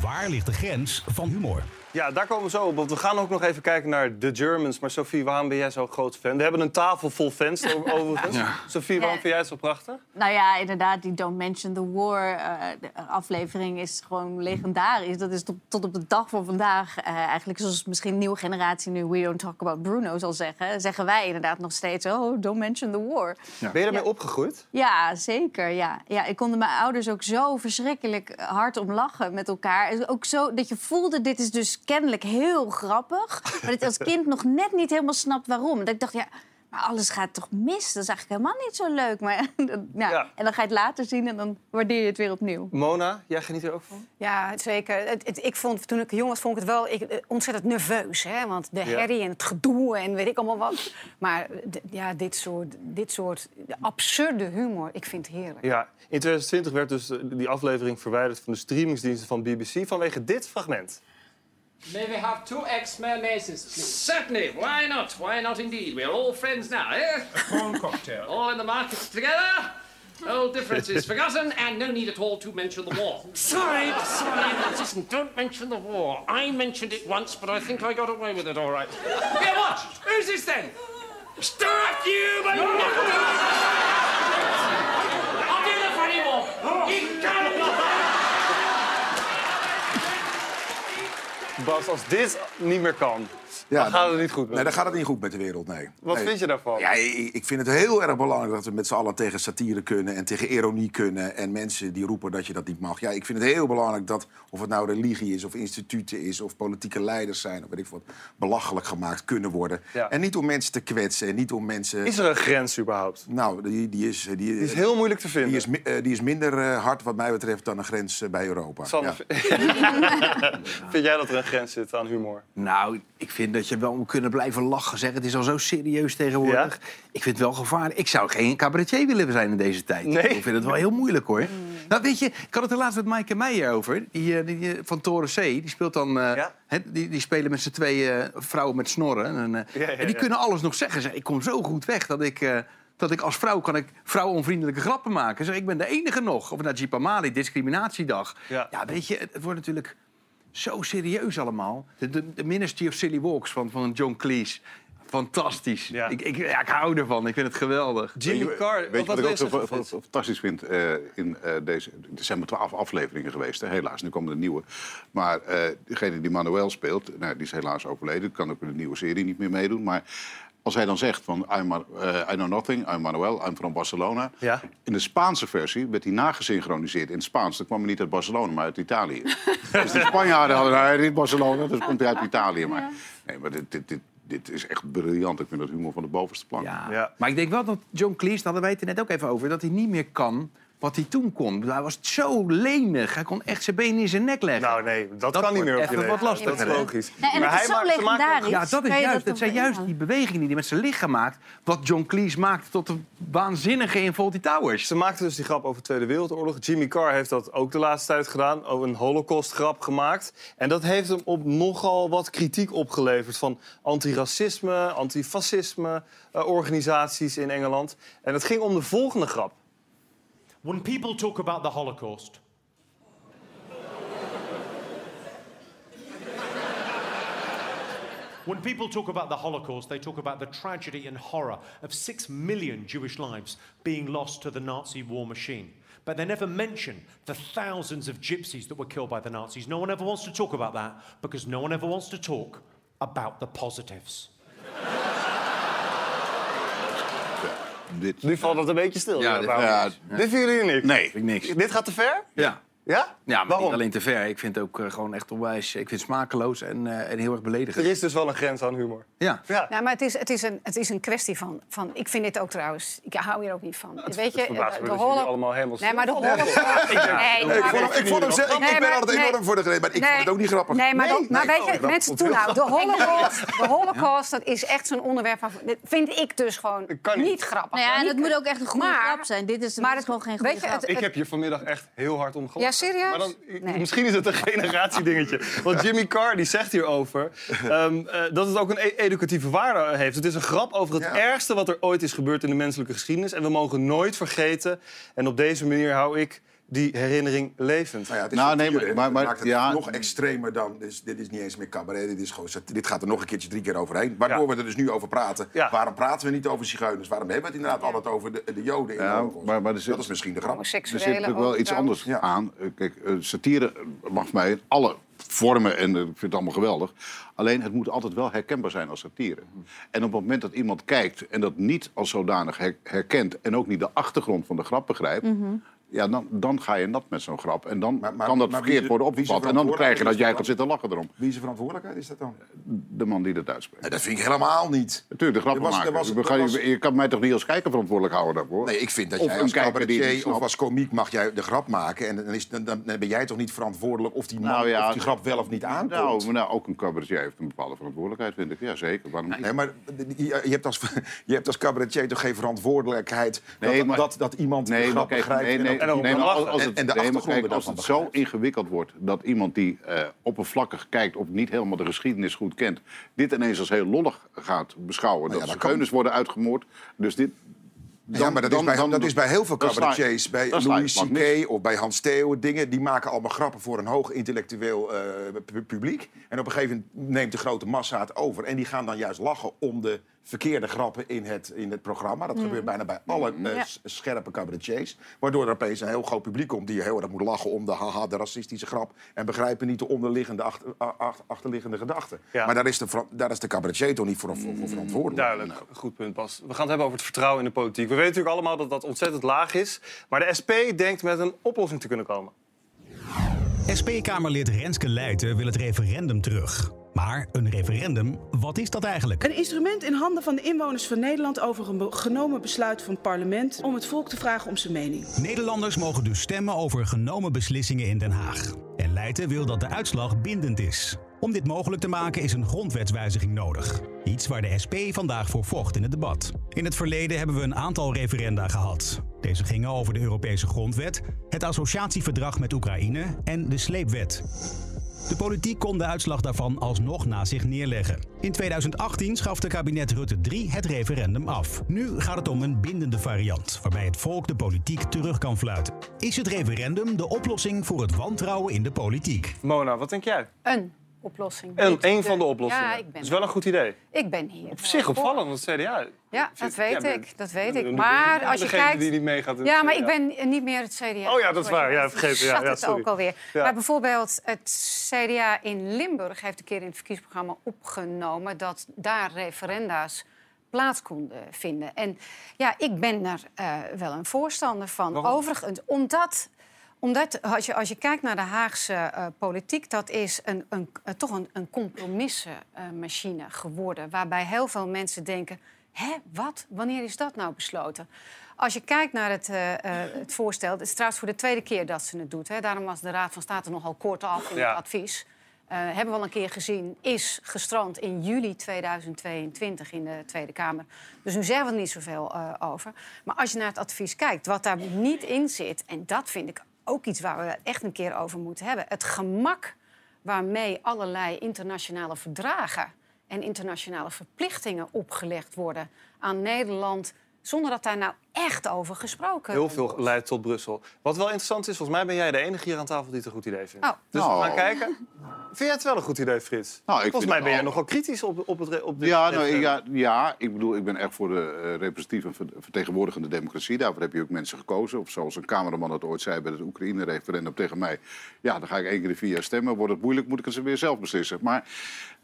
Waar ligt de grens van humor?
Ja, daar komen we zo op. Want we gaan ook nog even kijken naar The Germans. Maar Sophie, waarom ben jij zo'n groot fan? We hebben een tafel vol fans [LAUGHS] overigens.
Ja.
Sophie, waarom
Ja.
vind jij het zo prachtig?
Nou ja, inderdaad, die Don't Mention the War eh, de aflevering is gewoon legendarisch. Dat is tot, tot op de dag van vandaag eh, eigenlijk, zoals misschien nieuwe generatie nu We Don't Talk About Bruno zal zeggen, zeggen wij inderdaad nog steeds, oh, Don't Mention the War.
Ben je ermee opgegroeid?
Ja, zeker. Ja. Ja, ik kon mijn ouders ook zo verschrikkelijk hard om lachen met elkaar. En Ook zo dat je voelde, dit is dus kennelijk heel grappig. Maar dat je als [LAUGHS] kind nog net niet helemaal snapt waarom. Dat ik dacht, ja, maar alles gaat toch mis? Dat is eigenlijk helemaal niet zo leuk. Maar, [LAUGHS] ja. En dan ga je het later zien en dan waardeer je het weer opnieuw.
Mona, jij geniet er ook van?
Ja, zeker. Het, het- ik vond, toen ik jong was, vond ik het wel ik, eh, ontzettend nerveus. Hè? Want de
Ja.
herrie en het gedoe en weet ik allemaal wat. Maar d- ja, dit soort, dit soort absurde humor, ik vind het heerlijk.
Ja, in 2020 werd dus eh, die aflevering verwijderd van de streamingsdiensten van BBC vanwege dit fragment.
May we have two eggs mayonnaises, please? Certainly. Why not? Why not indeed? We're all friends now, eh? A corn cocktail. All in the market together. Old differences forgotten, and no need at all to mention the war. Sorry, sorry. Listen, don't mention the war. I mentioned it once, but I think I got away with it all right. Here, watch. Who's this then? Strike you, but
Bas, als dit niet meer kan, dan gaat het niet goed. met
Nee, dan gaat het niet goed met de wereld, nee.
Wat
Nee.
vind je daarvan?
Ja, ik, ik vind het heel erg belangrijk dat we met z'n allen tegen satire kunnen... en tegen ironie kunnen en mensen die roepen dat je dat niet mag. Ja, ik vind het heel belangrijk dat, of het nou religie is of instituten is... of politieke leiders zijn, of weet ik wat, belachelijk gemaakt kunnen worden.
Ja.
En niet om mensen te kwetsen en niet om mensen...
Is er een grens überhaupt?
Nou, die, die, is, die,
Die is heel moeilijk te vinden.
Die is, eh, die is minder eh, hard wat mij betreft dan een grens eh, bij Europa.
Sander,
Ja. [LAUGHS]
vind jij dat er een grens zit aan humor?
Nou, ik vind dat je wel moet kunnen blijven lachen. Zeg. Het is al zo serieus tegenwoordig. Ik vind het wel gevaarlijk. Ik zou geen cabaretier willen zijn in deze tijd.
Nee.
Ik vind het wel heel moeilijk, hoor. Nou, weet je, ik had het er laatst met Maaike Meijer over. Die, eh, die, eh, van Toren C. Die speelt dan... eh, die, die spelen met z'n twee vrouwen met snorren. En,
Ja,
en die kunnen alles nog zeggen. Zeg. Ik kom zo goed weg dat ik... dat ik als vrouw kan ik vrouwonvriendelijke grappen maken. Zeg, ik ben de enige nog. Of Najib Amali, discriminatiedag.
Ja.
ja, weet je, het wordt natuurlijk zo serieus allemaal. De, de, de Ministry of Silly Walks van, van John Cleese. Fantastisch. Ik, ik, ja, ik hou ervan. Ik vind het geweldig.
Weet je- Weet je wat, ik ook zo fantastisch vind? Eh, in, eh, deze, er zijn maar twaalf afleveringen geweest, hè, helaas. Nu komen er nieuwe. Maar eh, degene die Manuel speelt, nou, die is helaas overleden. Kan ook in de nieuwe serie niet meer meedoen. Maar als hij dan zegt van I'm, eh, I know nothing, I'm Manuel, I'm from Barcelona.
Ja.
In de Spaanse versie werd hij nagesynchroniseerd in het Spaans. Dan kwam hij niet uit Barcelona, maar uit Italië. [LAUGHS] dus de Spanjaarden hadden hij niet Barcelona, dus komt hij uit Italië. Maar, nee, maar dit, dit, dit, dit is echt briljant. Ik vind dat humor van de bovenste plank.
Ja. Maar ik denk wel dat John Cleese, daar hadden wij het er net ook even over... dat hij niet meer kan wat hij toen kon. Hij was zo lenig. Hij kon echt zijn benen in zijn nek leggen.
Nou nee, dat, kan niet meer op je leven.
wat lastig.
Dat is logisch.
Nee, en
Maar
het
hij
is zo
maakt- ze maken-
legendarisch.
Ja, dat, is juist,
dat
dat zijn juist die bewegingen die hij met zijn lichaam maakt. Wat John Cleese maakte tot een waanzinnige in Fawlty Towers.
Ze maakten dus die grap over de Tweede Wereldoorlog. Jimmy Carr heeft dat ook de laatste tijd gedaan. Ook een holocaustgrap gemaakt. En dat heeft hem op nogal wat kritiek opgeleverd... van antiracisme, antifascisme eh, organisaties in Engeland. En het ging om de volgende grap.
When people talk about the Holocaust, when people talk about the Holocaust, they talk about the tragedy and horror of six million Jewish lives being lost to the Nazi war machine. But they never mention the thousands of gypsies that were killed by the Nazis. No one ever wants to talk about that because no one ever wants to talk about the positives.
Dit.
Nu valt het een beetje stil.
Ja,
Ja,
dit-
ja,
dit vinden jullie niks?
Nee.
Ik niks.
Dit gaat te ver?
Ja.
Ja?
Ja, maar
Waarom?
niet alleen te ver. Ik vind het ook eh, gewoon echt onwijs... Ik vind het smakeloos en, eh, en heel erg beledigend.
Er is dus wel een grens aan humor.
Ja.
Ja.
Nou, maar het is, het, is een, het is een kwestie van, van... Ik vind dit ook trouwens... Ik hou hier ook niet van.
Het-
Weet je,
verbaast me
de
dat jullie allemaal helemaal
Nee, maar de
stil-
holocaust... [LAUGHS]
Ik denk-
Nee,
ik
maar-
vond hem-
Ik, vond hem, zelf- ik,
Nee,
ben
maar-
altijd
nee.
enorm voor de gereden, maar ik vond het ook niet grappig.
Nee, maar, dat- maar
Nee,
weet je,
oh,
mensen nou, de holocaust, [LAUGHS] de holocaust, dat is echt zo'n onderwerp waarvan... Dat vind ik dus gewoon niet. grappig.
Nou ja, en het moet ook echt een goede
Maar-
grap zijn. Dit is,
maar
is
het-
gewoon geen goede
weet je,
grap.
het-
Ik heb hier vanmiddag echt heel hard om gelachen.
Ja, serieus?
Maar dan,
Nee.
Misschien is het een generatiedingetje. Want [LAUGHS] Jimmy Carr die zegt hierover ehm, eh, dat het ook een e- educatieve waarde heeft. Het is een grap over het ergste wat er ooit is gebeurd in de menselijke geschiedenis. En we mogen nooit vergeten. En op deze manier hou ik die herinnering levend.
Nou ja, het is
Nou, nee, maar- maar-
maakt het
ja.
nog extremer dan... Dus dit is niet eens meer cabaret, dit, is gewoon, dit gaat er nog een keertje drie keer overheen. Waardoor we er dus nu over praten. Waarom praten we niet over zigeuners? Waarom hebben we het inderdaad altijd over de, de joden in de
Ja,
Holocaust?
maar, maar zit,
Dat is misschien de grap.
Er zit natuurlijk wel iets anders aan. Eh, Kijk, eh, satire mag mij in alle vormen en eh, ik vind het allemaal geweldig. Alleen het moet altijd wel herkenbaar zijn als satire. En op het moment dat iemand kijkt en dat niet als zodanig her- herkent... en ook niet de achtergrond van de grap begrijpt... Ja, dan, dan ga je nat met zo'n grap. En dan
maar-
kan dat
maar
verkeerd worden opgevat. En dan krijg je dat jij gaat zitten lachen erom.
Wie is de verantwoordelijkheid is dat dan?
De man die dat uitspreekt.
Nee, dat vind ik helemaal niet.
Natuurlijk, de
was- was- er
begrijp-
was-
Je kan mij toch niet als kijker verantwoordelijk houden daarvoor?
Nee, ik vind dat
Of
jij als cabaretier of als komiek mag jij de grap maken. En dan, is, dan, dan ben jij toch niet verantwoordelijk of die man
Nou ja,
of die grap wel of niet aankomt.
Nou, maar nou, ook een cabaretier heeft een bepaalde verantwoordelijkheid, vind ik. Ja, zeker. Waarom?
Nee, maar je, je hebt als, [LAUGHS] je hebt als cabaretier toch geen verantwoordelijkheid dat,
Nee,
dat, dat iemand de
Nee, maar
grap begrijpt
nee,
en
nee, als, het,
en de
nee, kijk, als het zo ingewikkeld wordt dat iemand die eh, oppervlakkig kijkt of niet helemaal de geschiedenis goed kent, dit ineens als heel lollig gaat beschouwen.
Nou ja,
dat zigeuners worden uitgemoord. Dus dit.
ja, maar dat, is bij, dat is bij heel veel cabaretiers. Bij Louis. C.K. of bij Hans Theo dingen. Die maken allemaal grappen voor een hoog intellectueel eh, pu- publiek. En op een gegeven moment neemt de grote massa het over. En die gaan dan juist lachen om de verkeerde grappen in het, in het programma. Dat
Mm.
gebeurt bijna bij alle eh,
Ja.
s- scherpe cabaretiers. Waardoor er opeens een heel groot publiek komt... die heel erg moet lachen om de haha, de racistische grap... en begrijpen niet de onderliggende achter, achterliggende gedachten.
Ja.
Maar daar is, de, daar is de cabaretier toch niet voor, voor, voor verantwoordelijk.
Duidelijk, goed punt Bas. We gaan het hebben over het vertrouwen in de politiek. We weten natuurlijk allemaal dat dat ontzettend laag is. Maar de SP denkt met een oplossing te kunnen komen.
SP-Kamerlid Renske Leijten wil het referendum terug. Maar een referendum, wat is dat eigenlijk?
Een instrument in handen van de inwoners van Nederland over een be- genomen besluit van het parlement om het volk te vragen om zijn mening.
Nederlanders mogen dus stemmen over genomen beslissingen in Den Haag. En Leijten wil dat de uitslag bindend is. Om dit mogelijk te maken is een grondwetswijziging nodig. Iets waar de SP vandaag voor vocht in het debat. In het verleden hebben we een aantal referenda gehad. Deze gingen over de Europese grondwet, het associatieverdrag met Oekraïne en de sleepwet. De politiek kon de uitslag daarvan alsnog na zich neerleggen. In 2018 schafte kabinet Rutte 3 het referendum af. Nu gaat het om een bindende variant, waarbij het volk de politiek terug kan fluiten. Is het referendum de oplossing voor het wantrouwen in de politiek?
Mona, wat denk jij?
Een oplossing.
Een, van de oplossingen.
Ja, ik ben,
Dat is wel een goed idee.
ik ben hier.
Op zich opvallend, want het CDA...
Ja, dat weet
Ja,
ik. Dat weet ik. Maar als je kijkt...
die niet
Ja, maar ik ben niet meer het CDA.
Oh ja, dat is waar. Ja,
Ik
vergeten. Ja, ja,
het ook alweer. Maar bijvoorbeeld het CDA in Limburg heeft een keer in het verkiezingsprogramma opgenomen... dat daar referenda's plaats konden vinden. En ja, ik ben er eh, wel een voorstander van.
Waarom?
Overigens, omdat... Omdat als je, als je kijkt naar de Haagse eh, politiek, dat is een, een, eh, toch een, een compromissenmachine geworden. Waarbij heel veel mensen denken: Hè, wat? Wanneer is dat nou besloten? Als je kijkt naar het, eh, eh, het voorstel, het is trouwens voor de tweede keer dat ze het doet. Hè. Daarom was de Raad van State nogal kort af in
Ja.
het advies. Eh, hebben we al een keer gezien, is gestrand in juli 2022 in de Tweede Kamer. Dus nu zeggen we er niet zoveel eh, over. Maar als je naar het advies kijkt, wat daar niet in zit... en dat vind ik ook iets waar we echt een keer over moeten hebben... het gemak waarmee allerlei internationale verdragen... en internationale verplichtingen opgelegd worden aan Nederland... zonder dat daar nou echt over gesproken
Heel veel leidt tot Brussel. Wat wel interessant is, volgens mij ben jij de enige hier aan tafel die het een goed idee vindt.
Oh.
Dus
Nou.
we gaan kijken. Vind jij het wel een goed idee, Frits?
Nou, ik
volgens mij ben jij
al-
nogal kritisch op, op, het, op dit
Ja, nou, ja, ja, ik bedoel, ik ben echt voor de eh, representatieve en ver- vertegenwoordigende democratie. Daarvoor heb je ook mensen gekozen. Of zoals een cameraman het ooit zei bij het Oekraïne-referendum tegen mij. Ja, dan ga ik één keer in de vier jaar stemmen. Wordt het moeilijk, moet ik het ze weer zelf beslissen. Maar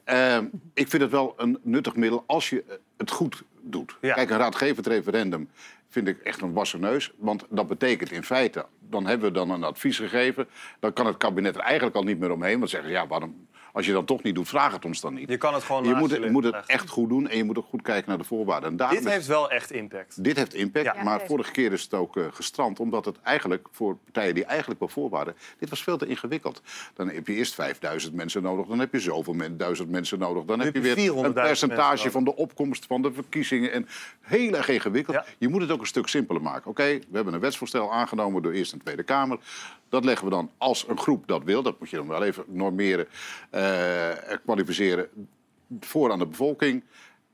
eh, ik vind het wel een nuttig middel als je het goed doet. Kijk, een raadgevend referendum vind ik echt een wassen neus. Want dat betekent in feite, dan hebben we dan een advies gegeven. Dan kan het kabinet er eigenlijk al niet meer omheen. Want zeggen ze, ja, waarom, als je dat toch niet doet, vraag het ons dan niet.
Je kan het gewoon
je moet,
je
het- moet het echt goed doen en je moet ook goed kijken naar de voorwaarden. En daarom
Dit
is-
heeft wel echt impact.
dit heeft impact,
Ja.
Maar vorige keer is het ook eh, gestrand. Omdat het eigenlijk voor partijen die eigenlijk wel voor waren... dit was veel te ingewikkeld. Dan heb je eerst 5000 mensen nodig, dan heb je zoveel men, duizend mensen nodig. Dan heb je
heb je
weer
400.000
een percentage van de opkomst van de verkiezingen. En heel erg ingewikkeld. Je moet het ook een stuk simpeler maken. Oké, we hebben een wetsvoorstel aangenomen door Eerste en Tweede Kamer. Dat leggen we dan als een groep dat wil. Dat moet je dan wel even normeren, eh, kwalificeren voor aan de bevolking.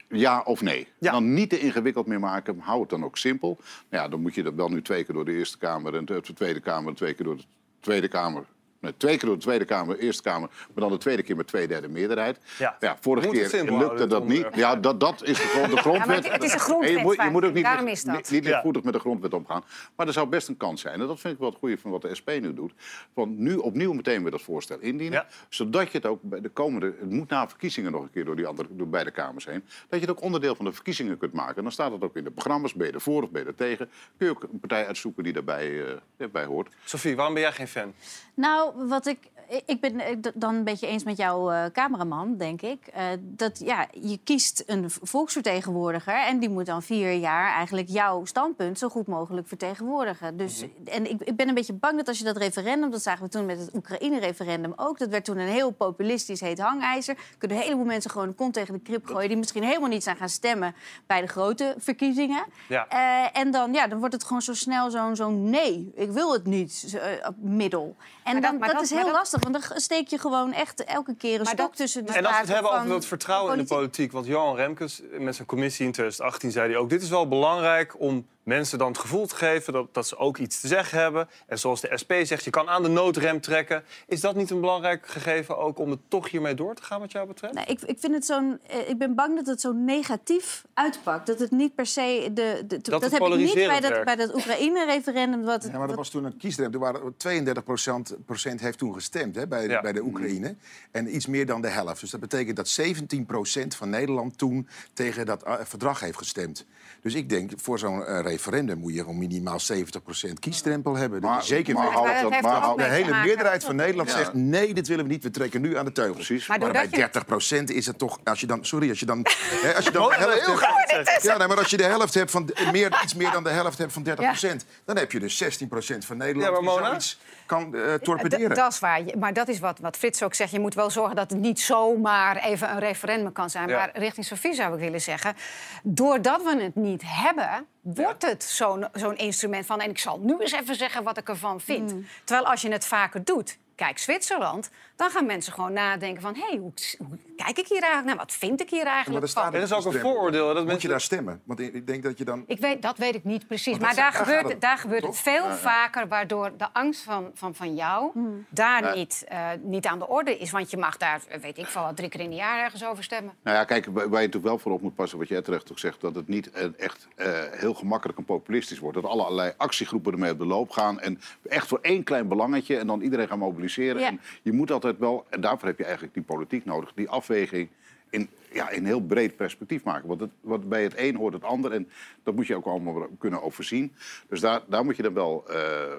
Ja of nee. Dan niet te ingewikkeld meer maken. Hou het dan ook simpel. Nou ja, dan moet je dat wel nu twee keer door de Eerste Kamer en de Tweede Kamer, twee keer door de Tweede Kamer. Nee, twee keer door de Tweede Kamer, Eerste Kamer, maar dan de tweede keer met twee derde meerderheid.
Ja.
vorige keer lukte dat niet. Ja, dat, dat is de, grond, de grondwet.
het- is een grondwet
je moet, je moet ook niet,
Daarom
licht-
is dat.
niet, niet lichtvoetig met de grondwet omgaan. Maar er zou best een kans zijn. En dat vind ik wel het goede van wat de SP nu doet. Van nu opnieuw meteen weer dat voorstel indienen. Zodat je het ook bij de komende... Het moet na verkiezingen nog een keer door, die andere, door beide kamers heen. Dat je het ook onderdeel van de verkiezingen kunt maken. En dan staat het ook in de programma's. Ben je ervoor of ben je er tegen? Kun je ook een partij uitzoeken die daarbij eh, bij hoort.
Sophie, waarom ben jij geen fan?
Nou, wat ik, ik ben het dan een beetje eens met jouw eh, cameraman, denk ik. Eh, dat ja, je kiest een volksvertegenwoordiger en die moet dan vier jaar eigenlijk jouw standpunt zo goed mogelijk vertegenwoordigen. Dus, En ik, ik ben een beetje bang dat als je dat referendum, dat zagen we toen met het Oekraïne-referendum ook, dat werd toen een heel populistisch heet hangijzer. Kunnen een heleboel mensen gewoon de kont tegen de krip gooien die misschien helemaal niet zijn gaan stemmen bij de grote verkiezingen.
Ja.
Eh, en dan, ja, dan wordt het gewoon zo snel zo'n zo'n nee, ik wil het niet zo, eh, middel. En dan,
maar
dat,
dat-
is heel
dat-
lastig, want dan steek je gewoon echt elke keer een
Maar
stok
dat-
tussen de
En als we het hebben
van
over het vertrouwen in de
politiek.
politiek... want Johan Remkes met zijn commissie in 2018 zei hij ook... dit is wel belangrijk om mensen dan het gevoel te geven... Dat, dat ze ook iets te zeggen hebben. En zoals de SP zegt, je kan aan de noodrem trekken. Is dat niet een belangrijk gegeven ook om het toch hiermee door te gaan wat jou betreft?
Nee, ik, ik, vind het zo'n, eh, ik ben bang dat het zo negatief uitpakt. Dat het niet per se... De, de,
Dat het
heb ik niet bij dat, bij dat Oekraïne-referendum. Wat,
Ja, maar dat
wat-
was toen een kiesdrempel. Er waren 32 procent, procent heeft toen gestemd hè, bij,
Ja.
bij de Oekraïne. En iets meer dan de helft. Dus dat betekent dat 17 procent van Nederland toen tegen dat eh, verdrag heeft gestemd. Dus ik denk, voor zo'n eh, referendum moet je gewoon minimaal 70 procent kiesdrempel hebben. Dat
Maar-
zeker
maar Maar dat maar
de hele meerderheid van Nederland
Ja.
zegt nee, dit willen we niet. We trekken nu aan de teugels.
Precies.
Maar
Maar bij
doordat je-
30 procent is het toch, als je dan, sorry, als je dan, hè, als je dan de
Oh,
helft
heel
hebt, ja, nee, maar als je de helft hebt van meer, iets meer dan de helft hebt van 30 procent, dan heb je dus 16 procent van Nederland
Ja, maar
die
Mona?
zoiets kan eh, torpederen.
Dat is waar. Maar dat is wat, wat Frits ook zegt. Je moet wel zorgen dat het niet zomaar even een referendum kan zijn.
Ja.
Maar richting Sofie zou ik willen zeggen... doordat we het niet hebben, wordt het zo'n zo'n instrument van... en ik zal nu eens even zeggen wat ik ervan vind.
Mm.
Terwijl als je het vaker doet... Kijk, Zwitserland, dan gaan mensen gewoon nadenken van... hé, hey, hoe, hoe kijk ik hier eigenlijk naar? Wat vind ik hier
Maar
eigenlijk
staat
van?
Er is ook een vooroordeel, dat
Moet
mensen-
je daar stemmen? Want ik denk dat je dan...
Ik weet, dat weet ik niet precies. Maar
dat-
daar
daar
gebeurt, het, daar gebeurt het veel
Ja, ja.
vaker... waardoor de angst van, van, van jou daar
Ja.
niet, eh, niet aan de orde is. Want je mag daar, weet ik veel, wat, drie keer in een jaar ergens over stemmen.
Nou ja, kijk, waar je natuurlijk wel voor op moet passen, wat jij terecht ook zegt, dat het niet eh, echt eh, heel gemakkelijk en populistisch wordt. Dat allerlei actiegroepen ermee op de loop gaan en echt voor één klein belangetje en dan iedereen gaan mobiliseren.
Ja.
En je moet altijd wel, en daarvoor heb je eigenlijk die politiek nodig, die afweging in ja, in heel breed perspectief maken. Want het, wat bij het een hoort het ander. En dat moet je ook allemaal kunnen overzien. Dus daar, daar moet je dan wel eh,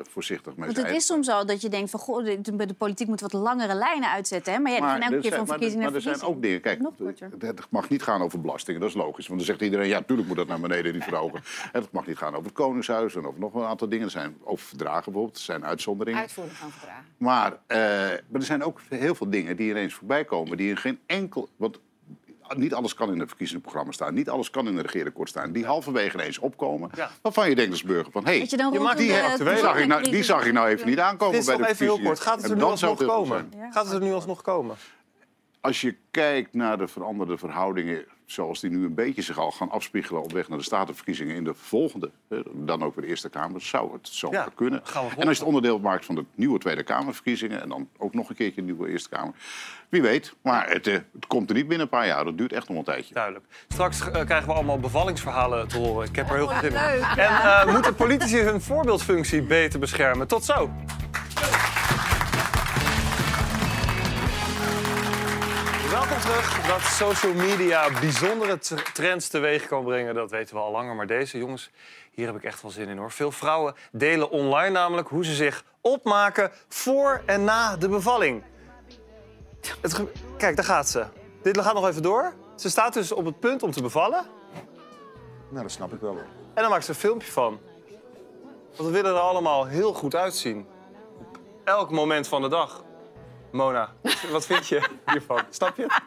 voorzichtig mee
Want
zijn.
het is soms al dat je denkt van goh, de, de- de politiek moet wat langere lijnen uitzetten. Hè? Maar ja, gaan elke
er
keer
zijn-
van
maar,
verkiezing
maar er zijn ook dingen. Kijk, het mag niet gaan over belastingen, dat is logisch. Want dan zegt iedereen, ja, natuurlijk moet dat naar beneden, die verhogen. [LAUGHS] En het mag niet gaan over het Koningshuis en over nog een aantal dingen. Er zijn over verdragen bijvoorbeeld, er zijn uitzonderingen.
Uitvoering van verdragen.
Maar, eh, maar er zijn ook heel veel dingen die ineens voorbij komen. Die in geen enkel. Want niet alles kan in het verkiezingsprogramma staan. Niet alles kan in een regeerakkoord staan. Die halverwege ineens opkomen. Waarvan je denkt als burger van... Hé,
Dat je
die,
de
zag ik nou, die zag ik nou even niet aankomen bij de
nog even heel
verkiezingen.
kort. Gaat het er nu alsnog komen? Gaat het er nu alsnog komen?
Als je kijkt naar de veranderde verhoudingen... zoals die nu een beetje zich al gaan afspiegelen... op weg naar de statenverkiezingen in de volgende... hè, dan ook weer de Eerste Kamer, zou het zo
Ja,
kunnen. En als je het onderdeel maakt van de nieuwe Tweede Kamerverkiezingen... en dan ook nog een keertje de nieuwe Eerste Kamer... wie weet. Maar het, eh, het komt er niet binnen een paar jaar. Dat duurt echt nog een tijdje.
Duidelijk. Straks eh, krijgen we allemaal bevallingsverhalen te horen. Ik heb er heel veel zin in. En eh, moeten politici hun voorbeeldfunctie beter beschermen? Tot zo. Terug. Dat social media bijzondere trends teweeg kan brengen, dat weten we al langer. Maar deze jongens, hier heb ik echt wel zin in hoor. Veel vrouwen delen online namelijk hoe ze zich opmaken voor en na de bevalling. Het Kijk, daar gaat ze. Dit gaat nog even door. Ze staat dus op het punt om te bevallen.
Nou, dat snap ik wel. hoor.
En dan maakt ze een filmpje van. Want we willen er allemaal heel goed uitzien. Op elk moment van de dag. Mona, wat vind je hiervan? Snap je het?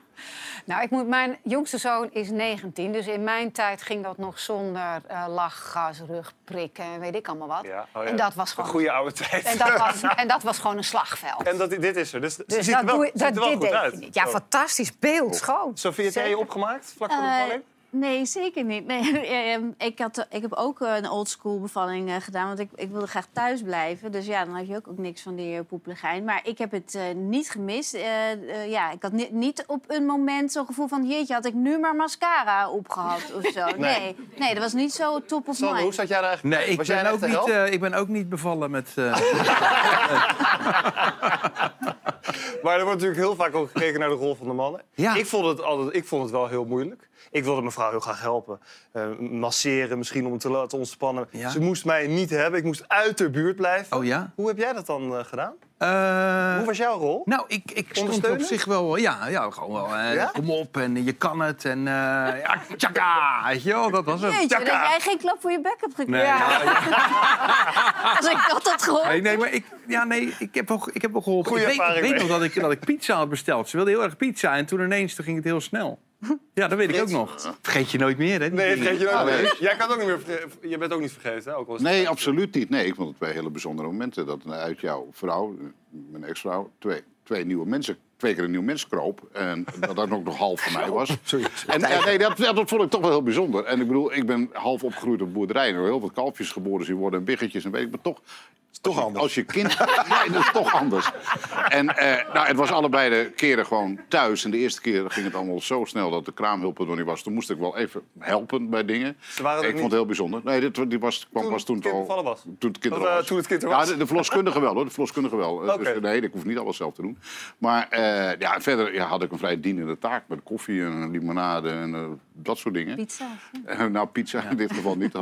Nou, ik moet, mijn jongste zoon is 19, dus in mijn tijd ging dat nog zonder eh lachgas, rugprikken en weet ik allemaal wat.
Oh ja,
En dat was
Een
gewoon.
goede oude tijd.
En dat was, en dat was gewoon een slagveld.
En dat, dit is er. Dus,
Dus
ziet
dat
er wel,
doe
ziet er
dat-
wel
dit
goed uit.
Ja,
Zo.
fantastisch beeld, schoon.
Sofie, heb jij je opgemaakt vlak voor de bevalling?
Nee, zeker niet. Nee, [LAUGHS] ehm, ik, had, ik heb ook eh, een oldschool bevalling eh, gedaan, want ik, ik wilde graag thuis blijven. Dus ja, dan had je ook, ook niks van die uh, poepeligijn. Maar ik heb het eh, niet gemist. Eh, eh, ja, ik had ni- niet op een moment zo'n gevoel van... jeetje, had ik nu maar mascara opgehad of zo. [LAUGHS]
Nee.
Nee, nee, dat was niet zo top of mind.
zat jij daar eigenlijk?
Nee, ik
Was
ben, ook niet, eh, ik ben ook niet bevallen met... eh, [LAUGHS]
Maar er wordt natuurlijk heel vaak ook gekeken naar de rol van de mannen. Ik, vond het altijd, ik vond het wel heel moeilijk. Ik wilde mijn vrouw heel graag helpen. Eh, masseren misschien om te laten ontspannen.
Ja.
Ze moest mij niet hebben. Ik moest uit de buurt blijven.
Oh ja?
Hoe heb jij dat dan eh, gedaan?
Eh,
Hoe was jouw rol?
Nou, ik, ik stond op zich wel... Ja, ja gewoon wel. eh,
Ja?
Kom op en je kan het. En eh ja, tjaka, weet je wel, dat was het.
Jeetje, dat jij geen klap voor je bek hebt gekregen.
Nee, ja, [LAUGHS]
Als ik dat had gehoord.
Nee, nee, maar ik, ja, nee, ik, heb wel, ik heb wel geholpen.
Goeie
ik weet, ik weet nog dat ik, dat ik pizza had besteld. Ze wilde heel erg pizza en toen ineens toen ging het heel snel. Ja, dat weet ik ook nog. Vergeet je nooit meer, hè? die
Nee,
dingen.
vergeet je nooit
Ah,
meer.
nee.
Jij kan ook niet meer verge- Je bent ook niet vergeten, hè? Ook al is het-
Nee, absoluut niet. Nee, ik vond het twee hele bijzondere momenten. Dat uit jouw vrouw, mijn ex-vrouw, twee, twee nieuwe mensen, twee keer een nieuw mens kroop. En dat dat ook nog half van mij [LAUGHS] was. En ja, nee, dat, ja, dat vond ik toch wel heel bijzonder. En ik bedoel, ik ben half opgegroeid op boerderij. En er heel veel kalfjes geboren zien worden en biggetjes en weet ik. Maar toch,
toch anders.
Als je kind... [LAUGHS] nee, dat is toch anders. En eh, nou, het was allebei de keren gewoon thuis. En de eerste keer ging het allemaal zo snel dat de kraamhulp er nog niet was. Toen moest ik wel even helpen bij dingen.
Ze waren
ik
niet?
vond het heel bijzonder. Nee, dit, die was, kwam
Toen
pas toen
het kind
al...
was?
Toen het kind er
Of,
al
eh,
was.
toen het kind er was?
Ja, de, de verloskundige wel hoor. De verloskundige wel. Dus, nee, ik hoef niet alles zelf te doen. Maar eh, ja, verder ja, had ik een vrij dienende taak. Met koffie en limonade en eh, dat soort dingen.
Pizza.
Eh, nou, pizza in dit geval niet.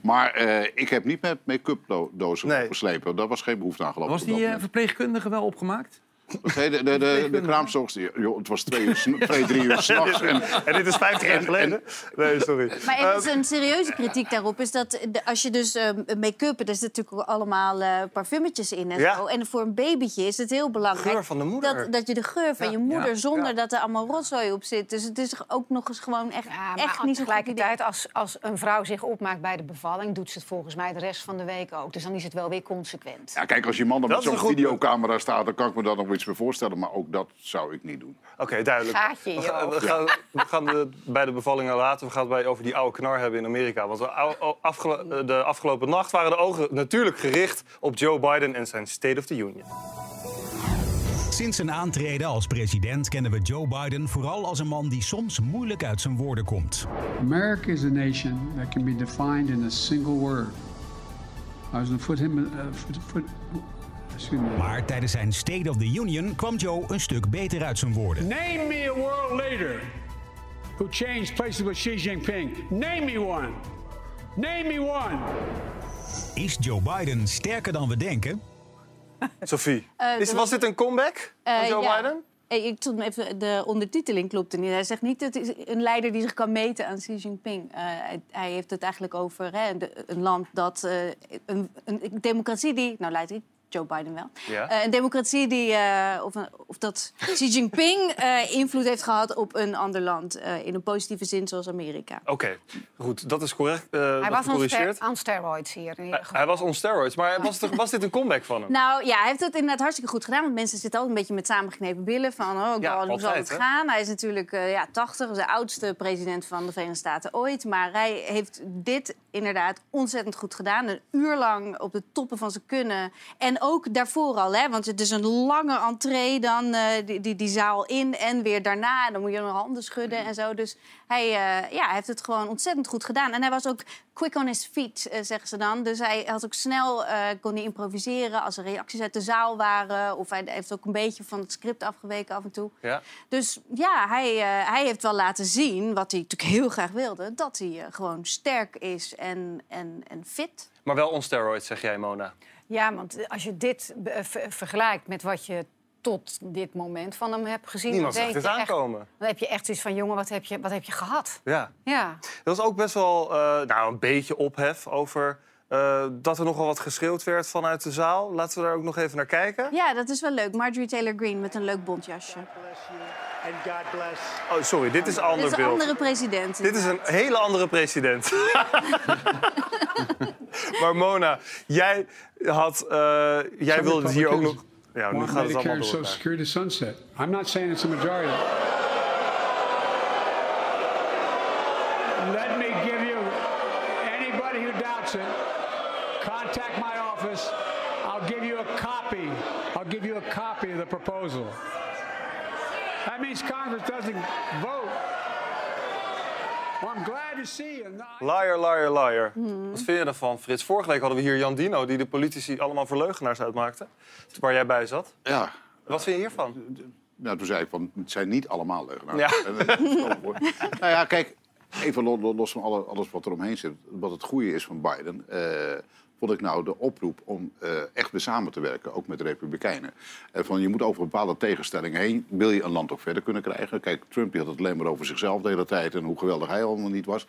Maar eh, ik heb niet met make-up do- dozen
Nee.
geslepen. Daar was geen behoefte aan geloof ik.
Was die eh, verpleegkundige wel opgemaakt?
De, de, de, de kraamzorgster, joh, het was twee, uur, twee drie uur [LAUGHS] s'nachts. En,
En dit is 50 jaar geleden? Nee, sorry.
Maar er is een serieuze kritiek daarop. Is dat als je dus eh, make-up, er zitten natuurlijk allemaal eh, parfumetjes in en
Ja.
zo. En voor een babytje is het heel belangrijk.
Geur van de moeder.
Dat, dat je de geur van
Ja.
je moeder, zonder
Ja.
dat er allemaal rotzooi op zit. Dus het is ook nog eens gewoon echt,
Ja, maar
echt niet zo
tegelijkertijd, als, als een vrouw zich opmaakt bij de bevalling... doet ze het volgens mij de rest van de week ook. Dus dan is het wel weer consequent.
ja, kijk, als je man dan
Dat
met zo'n videocamera staat... dan kan ik me daar nog iets bij voorstellen. Maar ook dat zou ik niet doen.
Oké, duidelijk.
Gaatje
We
je
gaan, we gaan, we gaan de, bij de bevallingen laten. We gaan het bij, over die oude knar hebben in Amerika. Want de, afgelo- de afgelopen nacht waren de ogen natuurlijk gericht op Joe Biden en zijn State of the Union.
Sinds zijn aantreden als president kennen we Joe Biden vooral als een man die soms moeilijk uit zijn woorden komt.
America is a nation that can be defined in a single word. I was going to put him. Uh, put, put,
Maar tijdens zijn State of the Union kwam Joe een stuk beter uit zijn woorden.
Name me a world leader who changed places with Xi Jinping? Name me one. Name me one.
Is Joe Biden sterker dan we denken?
Sophie,
Eh,
is,
er
was dit een comeback van
Eh,
Joe
ja.
Biden?
Eh, Ik stond even, de ondertiteling klopte niet. Hij zegt niet, het is een leider die zich kan meten aan Xi Jinping. Eh, hij, hij heeft het eigenlijk over hè, de- een land dat... eh, een, een democratie die... Nou, leidt ik Joe Biden wel.
Ja.
Eh, een democratie die... eh, of, een- of dat [LAUGHS] Xi Jinping eh, invloed heeft gehad op een ander land. eh, in een positieve zin, zoals Amerika.
Oké, goed, dat is correct. eh,
Hij was on,
gecorrigeerd.
ster- on steroids hier. In ieder geval.
Hij was on steroids, maar was, het- was dit een comeback van hem?
Nou ja, hij heeft het inderdaad hartstikke goed gedaan. Want mensen zitten altijd een beetje met samengeknepen billen. Van, oh,
Ja,
God, hoe zal het
hè?
gaan? Hij is natuurlijk eh, ja, 80, de oudste president van de Verenigde Staten ooit. Maar hij heeft dit inderdaad ontzettend goed gedaan. Een uur lang op de toppen van zijn kunnen. En ook daarvoor al, hè, want het is een lange entree dan eh, die, die, die zaal in en weer daarna. En dan moet je nog handen schudden en zo. Dus hij, eh, ja, hij heeft het gewoon ontzettend goed gedaan. En hij was ook quick on his feet, eh, zeggen ze dan. Dus hij had ook snel, eh, kon hij improviseren als er reacties uit de zaal waren. Of hij heeft ook een beetje van het script afgeweken af en toe.
Ja.
Dus ja, hij, eh, hij heeft wel laten zien, wat hij natuurlijk heel graag wilde... dat hij eh, gewoon sterk is en, en, en fit.
Maar wel on steroids, zeg jij, Mona.
Ja, want als je dit vergelijkt met wat je tot dit moment van hem hebt gezien...
Niemand zag
echt-
aankomen.
Dan heb je echt zoiets van, jongen, wat heb je, wat heb je gehad?
Ja.
Ja.
Er was ook best wel eh, nou, een beetje ophef over eh, dat er nogal wat geschreeuwd werd vanuit de zaal. Laten we daar ook nog even naar kijken.
Ja, dat is wel leuk. Marjorie Taylor Greene met een leuk bontjasje.
And God bless.
Oh, sorry, dit is een
Dit
ander
is een
beeld.
andere president.
Dit is een hele andere president. [LAUGHS] maar Mona, jij, had, eh, jij wilde het hier ook nog...
Republicans
Ja, nu
want
gaat het
Medicare
allemaal
and
door.
Social Security to sunset. I'm not saying it's a majority. Let me give you anybody who doubts it. Contact my office. I'll give you a copy. I'll give you a copy of the proposal. That means Congress doesn't vote. Well, I'm glad to see you. No,
Liar, liar, liar.
Hmm.
Wat vind je ervan, Frits? Vorige week hadden we hier Jan Dino... die de politici allemaal voor leugenaars uitmaakte. Waar jij bij zat.
Ja.
Wat vind je hiervan?
Nou, toen zei ik van, het zijn niet allemaal leugenaars.
Ja. [LAUGHS]
Mooi. nou ja, kijk, even lo- lo- los van alle, alles wat er omheen zit. Wat het goede is van Biden, eh, vond ik nou de oproep om eh, echt weer samen te werken, ook met de Republikeinen. Eh, van, je moet over bepaalde tegenstellingen heen, wil je een land ook verder kunnen krijgen. Kijk, Trump die had het alleen maar over zichzelf de hele tijd en hoe geweldig hij allemaal niet was.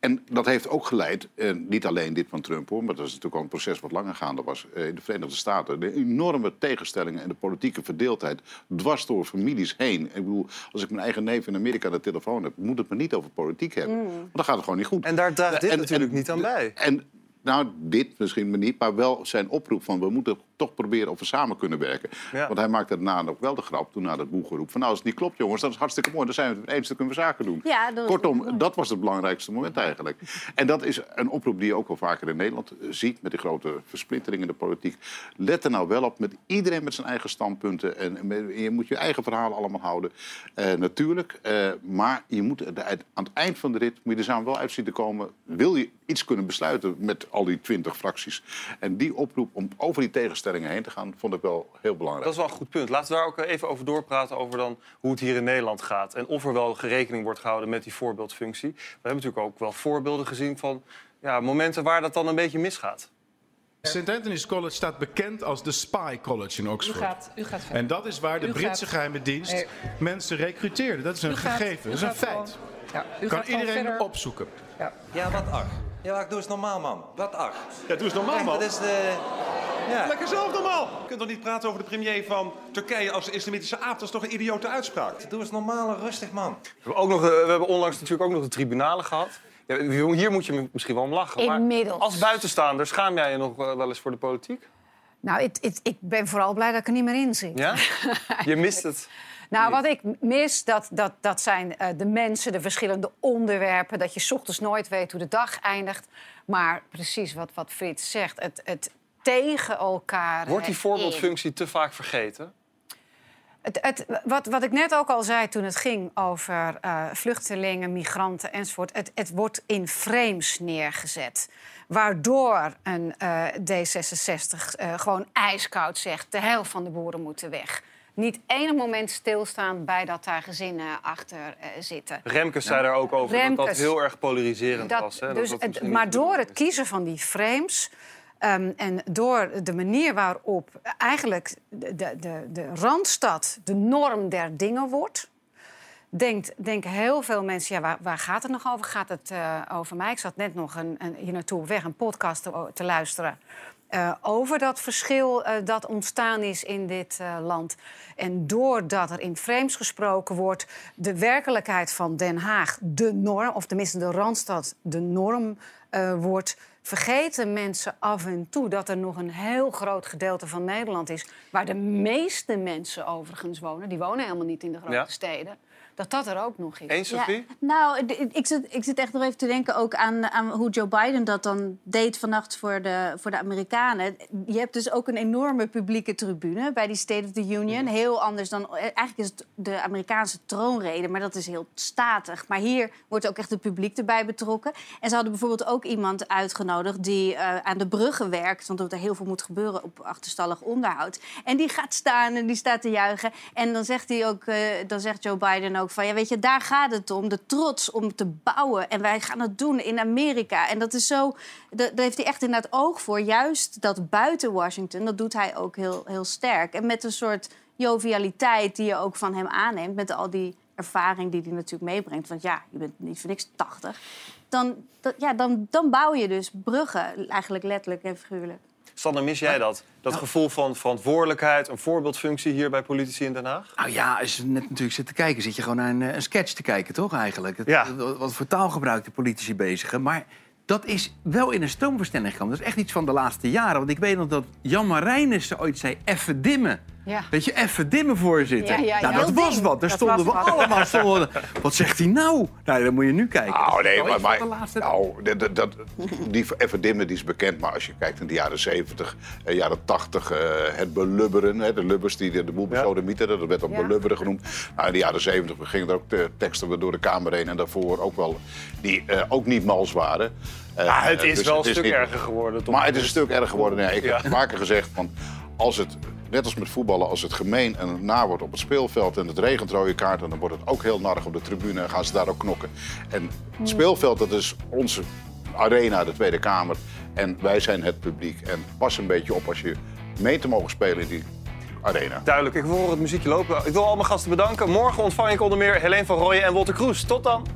En dat heeft ook geleid, eh, niet alleen dit van Trump hoor, maar dat is natuurlijk al een proces wat langer gaande was eh, in de Verenigde Staten. De enorme tegenstellingen en de politieke verdeeldheid dwars door families heen. Ik bedoel, als ik mijn eigen neef in Amerika aan de telefoon heb, moet het me niet over politiek hebben.
Mm.
Want dan gaat het gewoon niet goed.
En daar draagt dit
En-
natuurlijk
en-
niet aan bij.
En nou, dit misschien maar niet, maar wel zijn oproep van we moeten toch proberen of we samen kunnen werken.
Ja.
Want hij maakte daarna ook wel de grap, toen na dat boegeroep, van nou als het niet klopt jongens, dat is hartstikke mooi, dan zijn we het eens, dan kunnen we zaken doen.
Ja, dat-
Kortom, dat was het belangrijkste moment eigenlijk. En dat is een oproep die je ook wel vaker in Nederland eh, ziet... met die grote versplittering in de politiek. Let er nou wel op, met iedereen met zijn eigen standpunten. En je moet je eigen verhalen allemaal houden. Eh, natuurlijk, eh, maar je moet aan het eind van de rit... moet je er samen wel uit zien te komen... wil je iets kunnen besluiten met al die twintig fracties. En die oproep om over die tegenstellingen heen te gaan... vond ik wel heel belangrijk.
Dat is wel een goed punt. Laten we daar ook even over doorpraten over dan hoe het hier in Nederland gaat. En of er wel rekening wordt gehouden met die voorbeeldfunctie. We hebben natuurlijk ook wel voorbeelden gezien van ja, momenten waar dat dan een beetje misgaat.
St. Anthony's College staat bekend als de Spy College in Oxford.
U gaat- u gaat verder.
en dat is waar de
U
Britse
gaat-
geheime dienst
Nee.
mensen recruteerde. Dat is een
gaat-
gegeven, dat is een feit.
gewoon- Ja, u
kan iedereen
verder.
opzoeken.
Ja.
Ja, wat ach. Ja, doe eens normaal, man. Wat ach.
Ja, doe eens normaal, man.
Dat is de... Ja.
Lekker zelf normaal. Je kunt toch niet praten over de premier van Turkije als islamitische aap? Dat is toch een idiote uitspraak?
Doe eens normaal en rustig, man.
We hebben, ook nog, eh, we hebben onlangs natuurlijk ook nog de tribunalen gehad. Ja, hier moet je misschien wel om lachen. maar
Inmiddels.
als buitenstaander schaam jij je nog eh, wel eens voor de politiek?
Nou, het- het- ik ben vooral blij dat ik er niet meer in zit.
Ja? [LAUGHS] Je mist het.
Nou, wat ik mis, dat, dat, dat zijn eh, de mensen, de verschillende onderwerpen. Dat je 's ochtends nooit weet hoe de dag eindigt. Maar precies wat, wat Frits zegt, het, het tegen elkaar...
Wordt die voorbeeldfunctie te vaak vergeten?
Het, het, wat, wat ik net ook al zei toen het ging over eh, vluchtelingen, migranten enzovoort. Het, het wordt in frames neergezet. Waardoor een eh, D66 eh, gewoon ijskoud zegt: de helft van de boeren moeten weg. niet enig moment stilstaan bij dat daar gezinnen achter zitten.
Remkes zei daar ook over dat dat heel erg polariserend
Dat-
was. Hè? Dat
dus
dat
maar door het kiezen van die frames ehm, en door de manier waarop eigenlijk de, de, de, randstad de norm der dingen wordt. Denkt, denken heel veel mensen, ja, waar, gaat het nog over? Gaat het eh, over mij? Ik zat net nog een, een, hier naartoe op weg een podcast te, te luisteren. eh, over dat verschil eh, dat ontstaan is in dit land. En doordat er in frames gesproken wordt, de werkelijkheid van Den Haag de norm, of tenminste de randstad de norm wordt, vergeten mensen af en toe dat er nog een heel groot gedeelte van Nederland is, waar de meeste mensen overigens wonen, die wonen helemaal niet in de grote
Ja.
steden, dat dat er ook nog is.
Eens, Sophie?
Nou, ik zit, ik zit echt nog even te denken ook aan, aan hoe Joe Biden dat dan deed vannacht voor de, voor de Amerikanen. Je hebt dus ook een enorme publieke tribune bij die State of the Union. Heel anders dan... eh, Eigenlijk is het de Amerikaanse troonrede, maar dat is heel statig. Maar hier wordt ook echt het publiek erbij betrokken. En ze hadden bijvoorbeeld ook iemand uitgenodigd die eh, aan de bruggen werkt. Want er heel veel moet gebeuren op achterstallig onderhoud. En die gaat staan en die staat te juichen. En dan zegt, hij ook, eh, dan zegt Joe Biden ook van... ja, weet je, daar gaat het om. De trots om te bouwen. En wij gaan het doen in Amerika. En dat is zo... da- Daar heeft hij echt in het oog voor. Juist dat buiten Washington, dat doet hij ook heel, heel sterk. En met een soort jovialiteit die je ook van hem aanneemt... met al die ervaring die hij natuurlijk meebrengt. Want ja, je bent niet voor niks 80. Dan, dat, ja, dan, dan bouw je dus bruggen, eigenlijk letterlijk en figuurlijk.
Sander, mis jij dat? Dat gevoel van verantwoordelijkheid, een voorbeeldfunctie hier bij politici in Den Haag?
Nou ja, als je net natuurlijk zit te kijken, zit je gewoon naar een, eh, een sketch te kijken, toch eigenlijk? Het-
Ja.
Wat, wat voor taalgebruik de politici bezigen. Maar dat is wel in een stroomversnelling gekomen. Dat is echt iets van de laatste jaren. Want ik weet nog dat Jan Marijnissen ooit zei, even dimmen.
Ja.
Weet je, even dimmen voorzitter.
Ja, ja,
nou, dat
Heel
was wat. Daar
Dat
stonden we
wat.
allemaal. Stonden, [LAUGHS] wat zegt hij nou? Nou, dan moet je nu kijken.
Nou, nee,
Dat is
maar,
laatste-
nou, dat, dat, dat- die even dimmen die is bekend. Maar als je kijkt in de jaren 70, eh, jaren 80, eh, het belubberen. Hè, de lubbers die de, de boel besodemieten, dat werd ook
Ja.
belubberen genoemd. Nou, in de jaren 70 gingen er ook de teksten door de Kamer heen. En daarvoor ook wel, die eh, ook niet mals waren. Eh,
Ja, het is
dus
wel een stuk
niet-
erger geworden. Toch?
Maar het is een stuk erger geworden. Ja, ik
Ja.
heb vaker gezegd, van, als het, net als met voetballen, als het gemeen en naar wordt op het speelveld en het regent rode kaarten, dan wordt het ook heel narrig op de tribune en gaan ze daar ook knokken. En het speelveld, dat is onze arena, de Tweede Kamer. En wij zijn het publiek. En pas een beetje op als je mee te mogen spelen in die arena.
Duidelijk, ik wil het muziekje lopen. Ik wil al mijn gasten bedanken. Morgen ontvang ik onder meer Helene van Rooyen en Wolter Kroes. Tot dan!